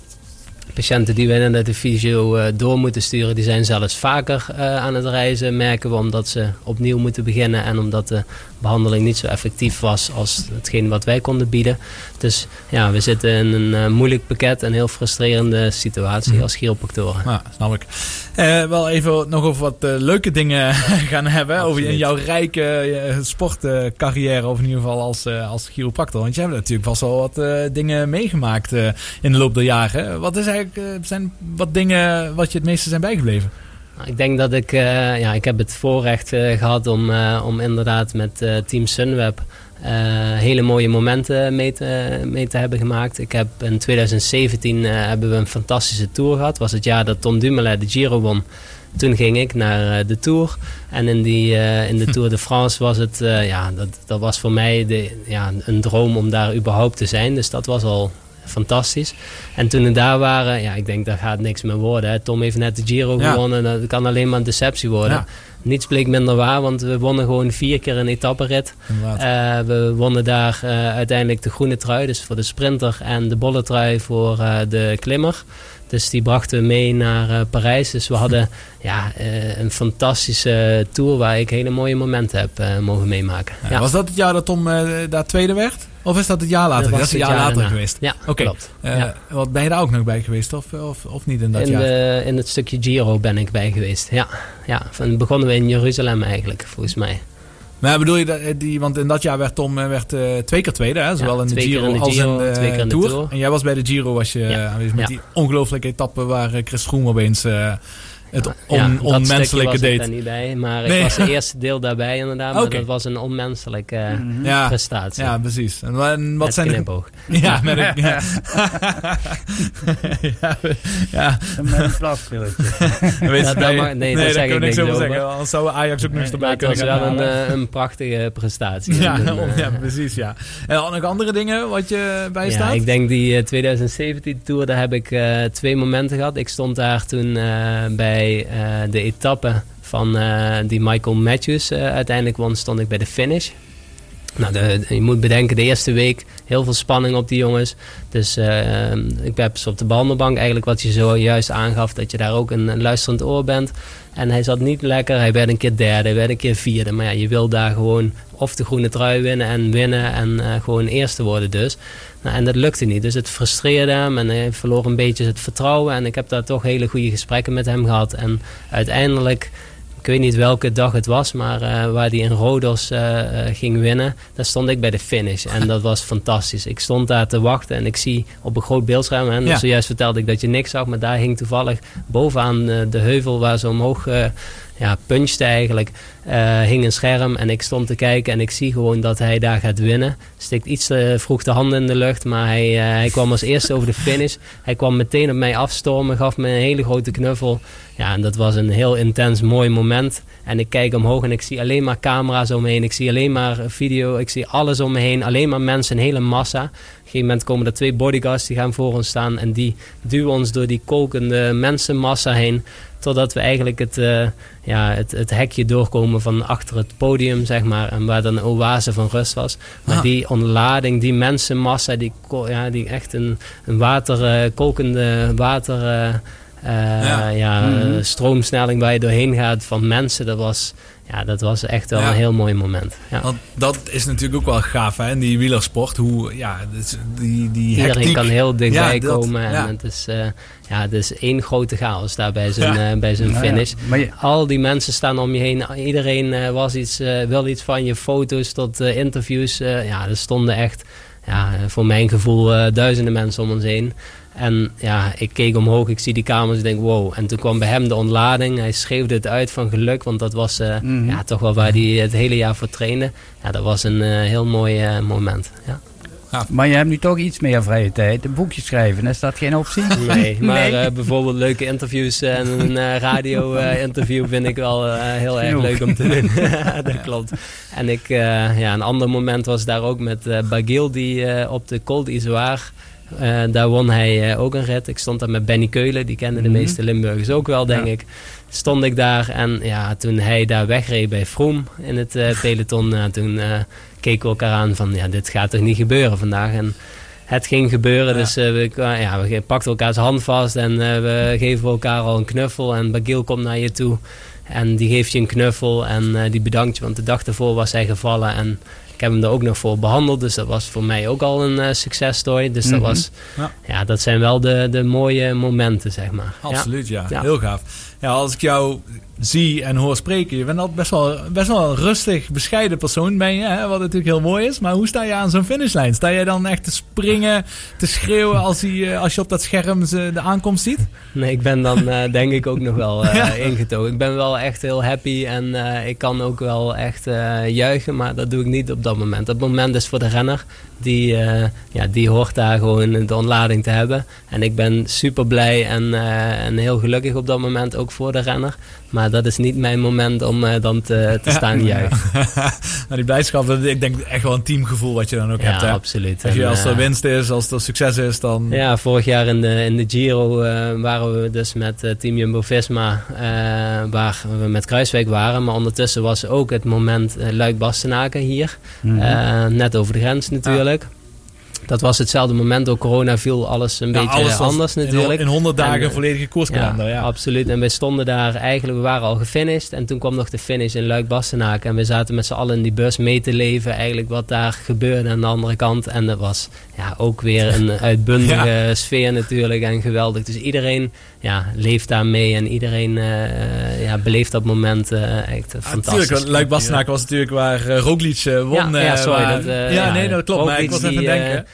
Patiënten die we naar de fysio eh, door moeten sturen, die zijn zelfs vaker aan het reizen, merken we, omdat ze opnieuw moeten beginnen en omdat de behandeling niet zo effectief was als hetgeen wat wij konden bieden. Dus ja, we zitten in een eh, moeilijk pakket, een heel frustrerende situatie Mhm. als chiropractoren. Ja, snap ik. Eh, wel even nog over wat eh, leuke dingen gaan hebben. Over in jouw rijke sportcarrière, of in ieder geval als, als chiropractor. Want je hebt natuurlijk vast wel wat dingen meegemaakt in de loop der jaren. Wat is eigenlijk, zijn wat dingen wat je het meeste zijn bijgebleven? Ik denk dat ik, eh, ja, ik heb het voorrecht eh, gehad om, eh, om inderdaad met Team Sunweb hele mooie momenten mee te, mee te hebben gemaakt. Ik heb in 2017 eh, hebben we een fantastische tour gehad. was het jaar dat Tom Dumoulin de Giro won. Toen ging ik naar de Tour. En in, die, in de Tour de France was het, ja, dat, dat was voor mij de, ja, een droom om daar überhaupt te zijn. Dus dat was al fantastisch. En toen we daar waren, ja, ik denk dat gaat niks meer worden. Hè. Tom heeft net de Giro Ja. gewonnen. Dat kan alleen maar een deceptie worden. Ja. Niets bleek minder waar, want we wonnen gewoon vier keer een etapperit. Eh, we wonnen daar eh, uiteindelijk de groene trui, dus voor de sprinter, en de bolle trui voor eh, de klimmer. Dus die brachten we mee naar Parijs. Dus we hadden ja, een fantastische tour waar ik hele mooie momenten heb mogen meemaken. Ja. Was dat het jaar dat Tom daar tweede werd? Of is dat het jaar later? Dat is een het jaar jaar later geweest. Ja, Oké. klopt. Eh. Wat ben je daar ook nog bij geweest? Of, of, of niet in dat in, jaar? de, in het stukje Giro ben ik bij geweest. Ja, ja. Van, begonnen we in Jeruzalem eigenlijk, volgens mij. Maar bedoel je dat eh, die, want in dat jaar werd Tom eh, werd, twee keer tweede, hè? zowel in de Giro in de als in de, in Tour. En jij was bij de Giro was je Ja. aanwezig met Ja. die ongelooflijke etappe waar Chris Froome opeens Het Ja, on- dat stukje onmenselijke was ik date. daar niet bij, maar ik Nee. was het eerste deel daarbij inderdaad. Maar dat was een onmenselijke eh, Ja. prestatie. Ja, precies. En, wa- en wat Met zijn de- knipoog. Ja, met een... Ja. ja, ja. Met een plafspilletje. Weet je, Ja, daar mag- nee, daar daar zeg kunnen ik niks niks over zeggen. Anders zou Ajax ook niks erbij Maar het kunnen was wel een, eh, een prachtige prestatie. Ja, eh, ja, precies, ja. En dan nog andere dingen wat je bij Ja, staat? ik denk die eh, 2017 Tour, daar heb ik eh, twee momenten gehad. Ik stond daar toen eh, bij eh, de etappe van eh, die Michael Matthews eh, uiteindelijk won, stond ik bij de finish. Nou, de, je moet bedenken, de eerste week heel veel spanning op die jongens. Dus eh, ik heb ze op de behandelbank, eigenlijk wat je zojuist aangaf, dat je daar ook een luisterend oor bent. En hij zat niet lekker, hij werd een keer derde, hij werd een keer vierde. Maar ja, je wil daar gewoon of de groene trui winnen en winnen en eh, gewoon eerste worden dus. Nou, en dat lukte niet, dus het frustreerde hem en hij verloor een beetje het vertrouwen. En ik heb daar toch hele goede gesprekken met hem gehad. En uiteindelijk weet niet welke dag het was, maar eh, waar hij in Rodos eh, eh, ging winnen, daar stond ik bij de finish. En dat was fantastisch. Ik stond daar te wachten en ik zie op een groot beeldscherm, en Ja. zojuist vertelde ik dat je niks zag, maar daar hing toevallig bovenaan de heuvel waar ze omhoog ja, punchte eigenlijk, eh, hing een scherm en ik stond te kijken en ik zie gewoon dat hij daar gaat winnen. Stikt iets te vroeg de handen in de lucht, maar hij, eh, hij kwam als eerste over de finish. Hij kwam meteen op mij afstormen, gaf me een hele grote knuffel. Ja, en dat was een heel intens mooi moment. En ik kijk omhoog en ik zie alleen maar camera's om me heen. Ik zie alleen maar video, ik zie alles om me heen. Alleen maar mensen, een hele massa. Op een gegeven moment komen er twee bodyguards die gaan voor ons staan. En die duwen ons door die kolkende mensenmassa heen. Totdat we eigenlijk het, eh, ja, het, het hekje doorkomen van achter het podium, zeg maar. En waar dan een oase van rust was. Maar Ah. die ontlading, die mensenmassa, die, ja, die echt een, een water, eh, kolkende water... eh, Ja. ja, Mhm. stroomsnelling waar je doorheen gaat van mensen, dat was, ja, dat was echt wel Ja. een heel mooi moment. Ja. Want dat is natuurlijk ook wel gaaf, hè, in die wielersport. Hoe, ja, dus die, die Iedereen hectiek. kan heel dichtbij Ja, dat- komen en ja. het is, eh, ja, het is één grote chaos daar bij zijn, Ja. eh, bij zijn Nou ja, finish. maar je- Al die mensen staan om je heen. Iedereen eh, was iets, eh, wil iets van je, foto's tot interviews. eh, ja, er stonden echt, ja, voor mijn gevoel, eh, duizenden mensen om ons heen. En ja, ik keek omhoog, ik zie die kamers, ik denk wow. En toen kwam bij hem de ontlading. Hij schreeuwde het uit van geluk, want dat was eh, Mhm. ja, toch wel waar hij het hele jaar voor trainde. Ja, dat was een eh, heel mooi eh, moment. Ja. Maar je hebt nu toch iets meer vrije tijd. Een boekje schrijven, is dat geen optie? Nee, maar eh, bijvoorbeeld leuke interviews en een eh, radio-interview vind ik wel heel erg leuk om te doen. dat klopt. En ik, eh, ja, een ander moment was daar ook met eh Bagil, die eh, op de Col d'Izoire, eh, daar won hij eh, ook een rit. Ik stond daar met Benny Keulen, die kennen de Mhm. meeste Limburgers ook wel, denk Ja. ik. Stond ik daar en ja, toen hij daar wegreed bij Froome in het eh, peloton, toen keken we elkaar aan van, ja, dit gaat toch niet gebeuren vandaag. En het ging gebeuren, dus we, ja, we pakten elkaars hand vast en we geven elkaar al een knuffel. En Bagil komt naar je toe en die geeft je een knuffel en die bedankt je, want de dag ervoor was hij gevallen. En ik heb hem er ook nog voor behandeld, dus dat was voor mij ook al een eh successtory. Dus dat Mhm. was, Ja. ja, dat zijn wel de, de mooie momenten, zeg maar. Absoluut, ja. Ja. Heel gaaf. Ja, als ik jou zie en hoor spreken, je bent altijd best wel, best wel een rustig, bescheiden persoon ben je, hè, wat natuurlijk heel mooi is. Maar hoe sta je aan zo'n finishlijn? Sta jij dan echt te springen, te schreeuwen als, die, eh, als je op dat scherm de aankomst ziet? Nee, ik ben dan eh, denk ik ook nog wel Ja. ingetogen. Ik ben wel echt heel happy en ik kan ook wel echt juichen, maar dat doe ik niet op dat moment. Dat moment is voor de renner. Die, ja, die hoort daar gewoon de ontlading te hebben. En ik ben super blij en, en heel gelukkig op dat moment, ook voor de renner. Maar dat is niet mijn moment om eh, dan te, te staan juichen. maar die blijdschap, dat- ik denk echt wel een teamgevoel wat je dan ook Ja, hebt. Hè? absoluut. Als, je, als er eh, winst is, als er succes is, dan... Ja, vorig jaar in de, in de Giro eh, waren we dus met Team Jumbo-Visma, waar we met Kruiswijk waren. Maar ondertussen was ook het moment Luik-Bastenaken hier. Mhm. Net over de grens natuurlijk. Dat was hetzelfde moment, door corona viel alles een Ja, beetje alles anders natuurlijk. In 100 dagen En, eh, volledige koerskalender, ja. Absoluut. En wij stonden daar eigenlijk, we waren al gefinished. En toen kwam nog de finish in Luik-Bastenaken. En we zaten met z'n allen in die bus mee te leven. Eigenlijk wat daar gebeurde aan de andere kant. En dat was ja, ook weer een uitbundige sfeer natuurlijk. En geweldig. Dus iedereen ja, leeft daar mee. En iedereen eh, ja, beleeft dat moment eh, echt Ah, fantastisch. Natuurlijk, want Luik Bastenaken was natuurlijk waar uh, Roglic won. Ja, ja sorry. waar, dat, ja, nee, dat klopt. maar ik was even die, denken.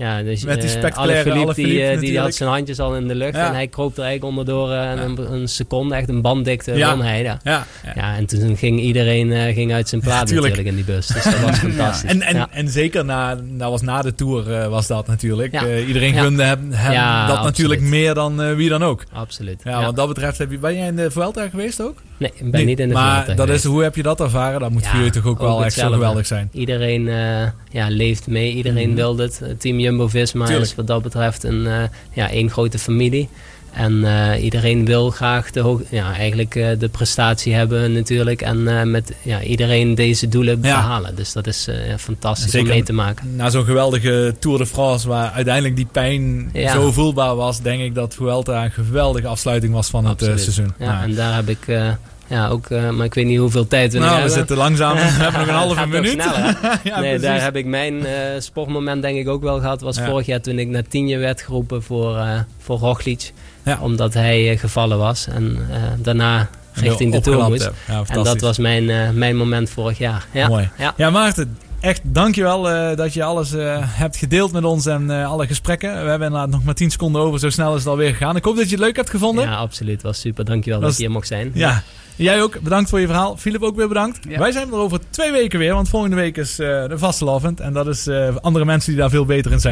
Ja, dus, Met die eh, spectaculaire Alaphilippe, die, Alaphilippe eh, die had zijn handjes al in de lucht Ja. en hij kroop er eigenlijk onderdoor eh, en een, een seconde, echt een banddikte Ja. won hij. Ja. Ja, Ja, en toen ging iedereen ging uit zijn plaat tuurlijk. natuurlijk in die bus. Dus dat was fantastisch. En, en, zeker na, dat was na de Tour was dat natuurlijk. Iedereen gunde hem, dat absoluut. natuurlijk meer dan wie dan ook. Absoluut. Ja, wat dat betreft, heb je, ben jij in de Vuelta geweest ook? Nee, ik ben niet in de Maar Vuelta dat geweest. is, hoe heb je dat ervaren? Dat moet voor jullie toch ook, wel echt zo geweldig zijn. Iedereen ja, leeft mee, iedereen Mhm. wil. Het Team Jumbo-Visma is wat dat betreft een, eh, ja, één grote familie. En eh, iedereen wil graag de, ja, eigenlijk, eh, de prestatie hebben natuurlijk. En met ja, iedereen deze doelen behalen. Dus dat is fantastisch om mee te maken. na zo'n geweldige Tour de France, waar uiteindelijk die pijn Ja. zo voelbaar was, denk ik dat Vuelta een geweldige afsluiting was van het seizoen. Ja, Ja. en daar heb ik ja, ook, eh, maar ik weet niet hoeveel tijd we nog Nou, we hebben. zitten langzaam. We hebben nog een halve minuut. Ja, nee, daar heb ik mijn eh, sportmoment denk ik ook wel gehad. Was Ja. vorig jaar toen ik naar Tienje werd geroepen voor, eh voor Roglic. Omdat hij gevallen was. En daarna richting de Tour moest. Ja, en dat was mijn, mijn moment vorig jaar. Ja. Mooi. Ja. Ja, Maarten, echt dankjewel eh dat je alles hebt gedeeld met ons en alle gesprekken. We hebben inderdaad nog maar 10 seconden over, zo snel is het alweer gegaan. Ik hoop dat je het leuk hebt gevonden. Ja, absoluut. was super. Dankjewel dat, Dat is- hier mocht zijn. Ja. Jij ook, bedankt voor je verhaal. Filip ook weer bedankt. Wij zijn er over twee weken weer, want volgende week is eh, de vastelavond. En dat is eh, andere mensen die daar veel beter in zijn.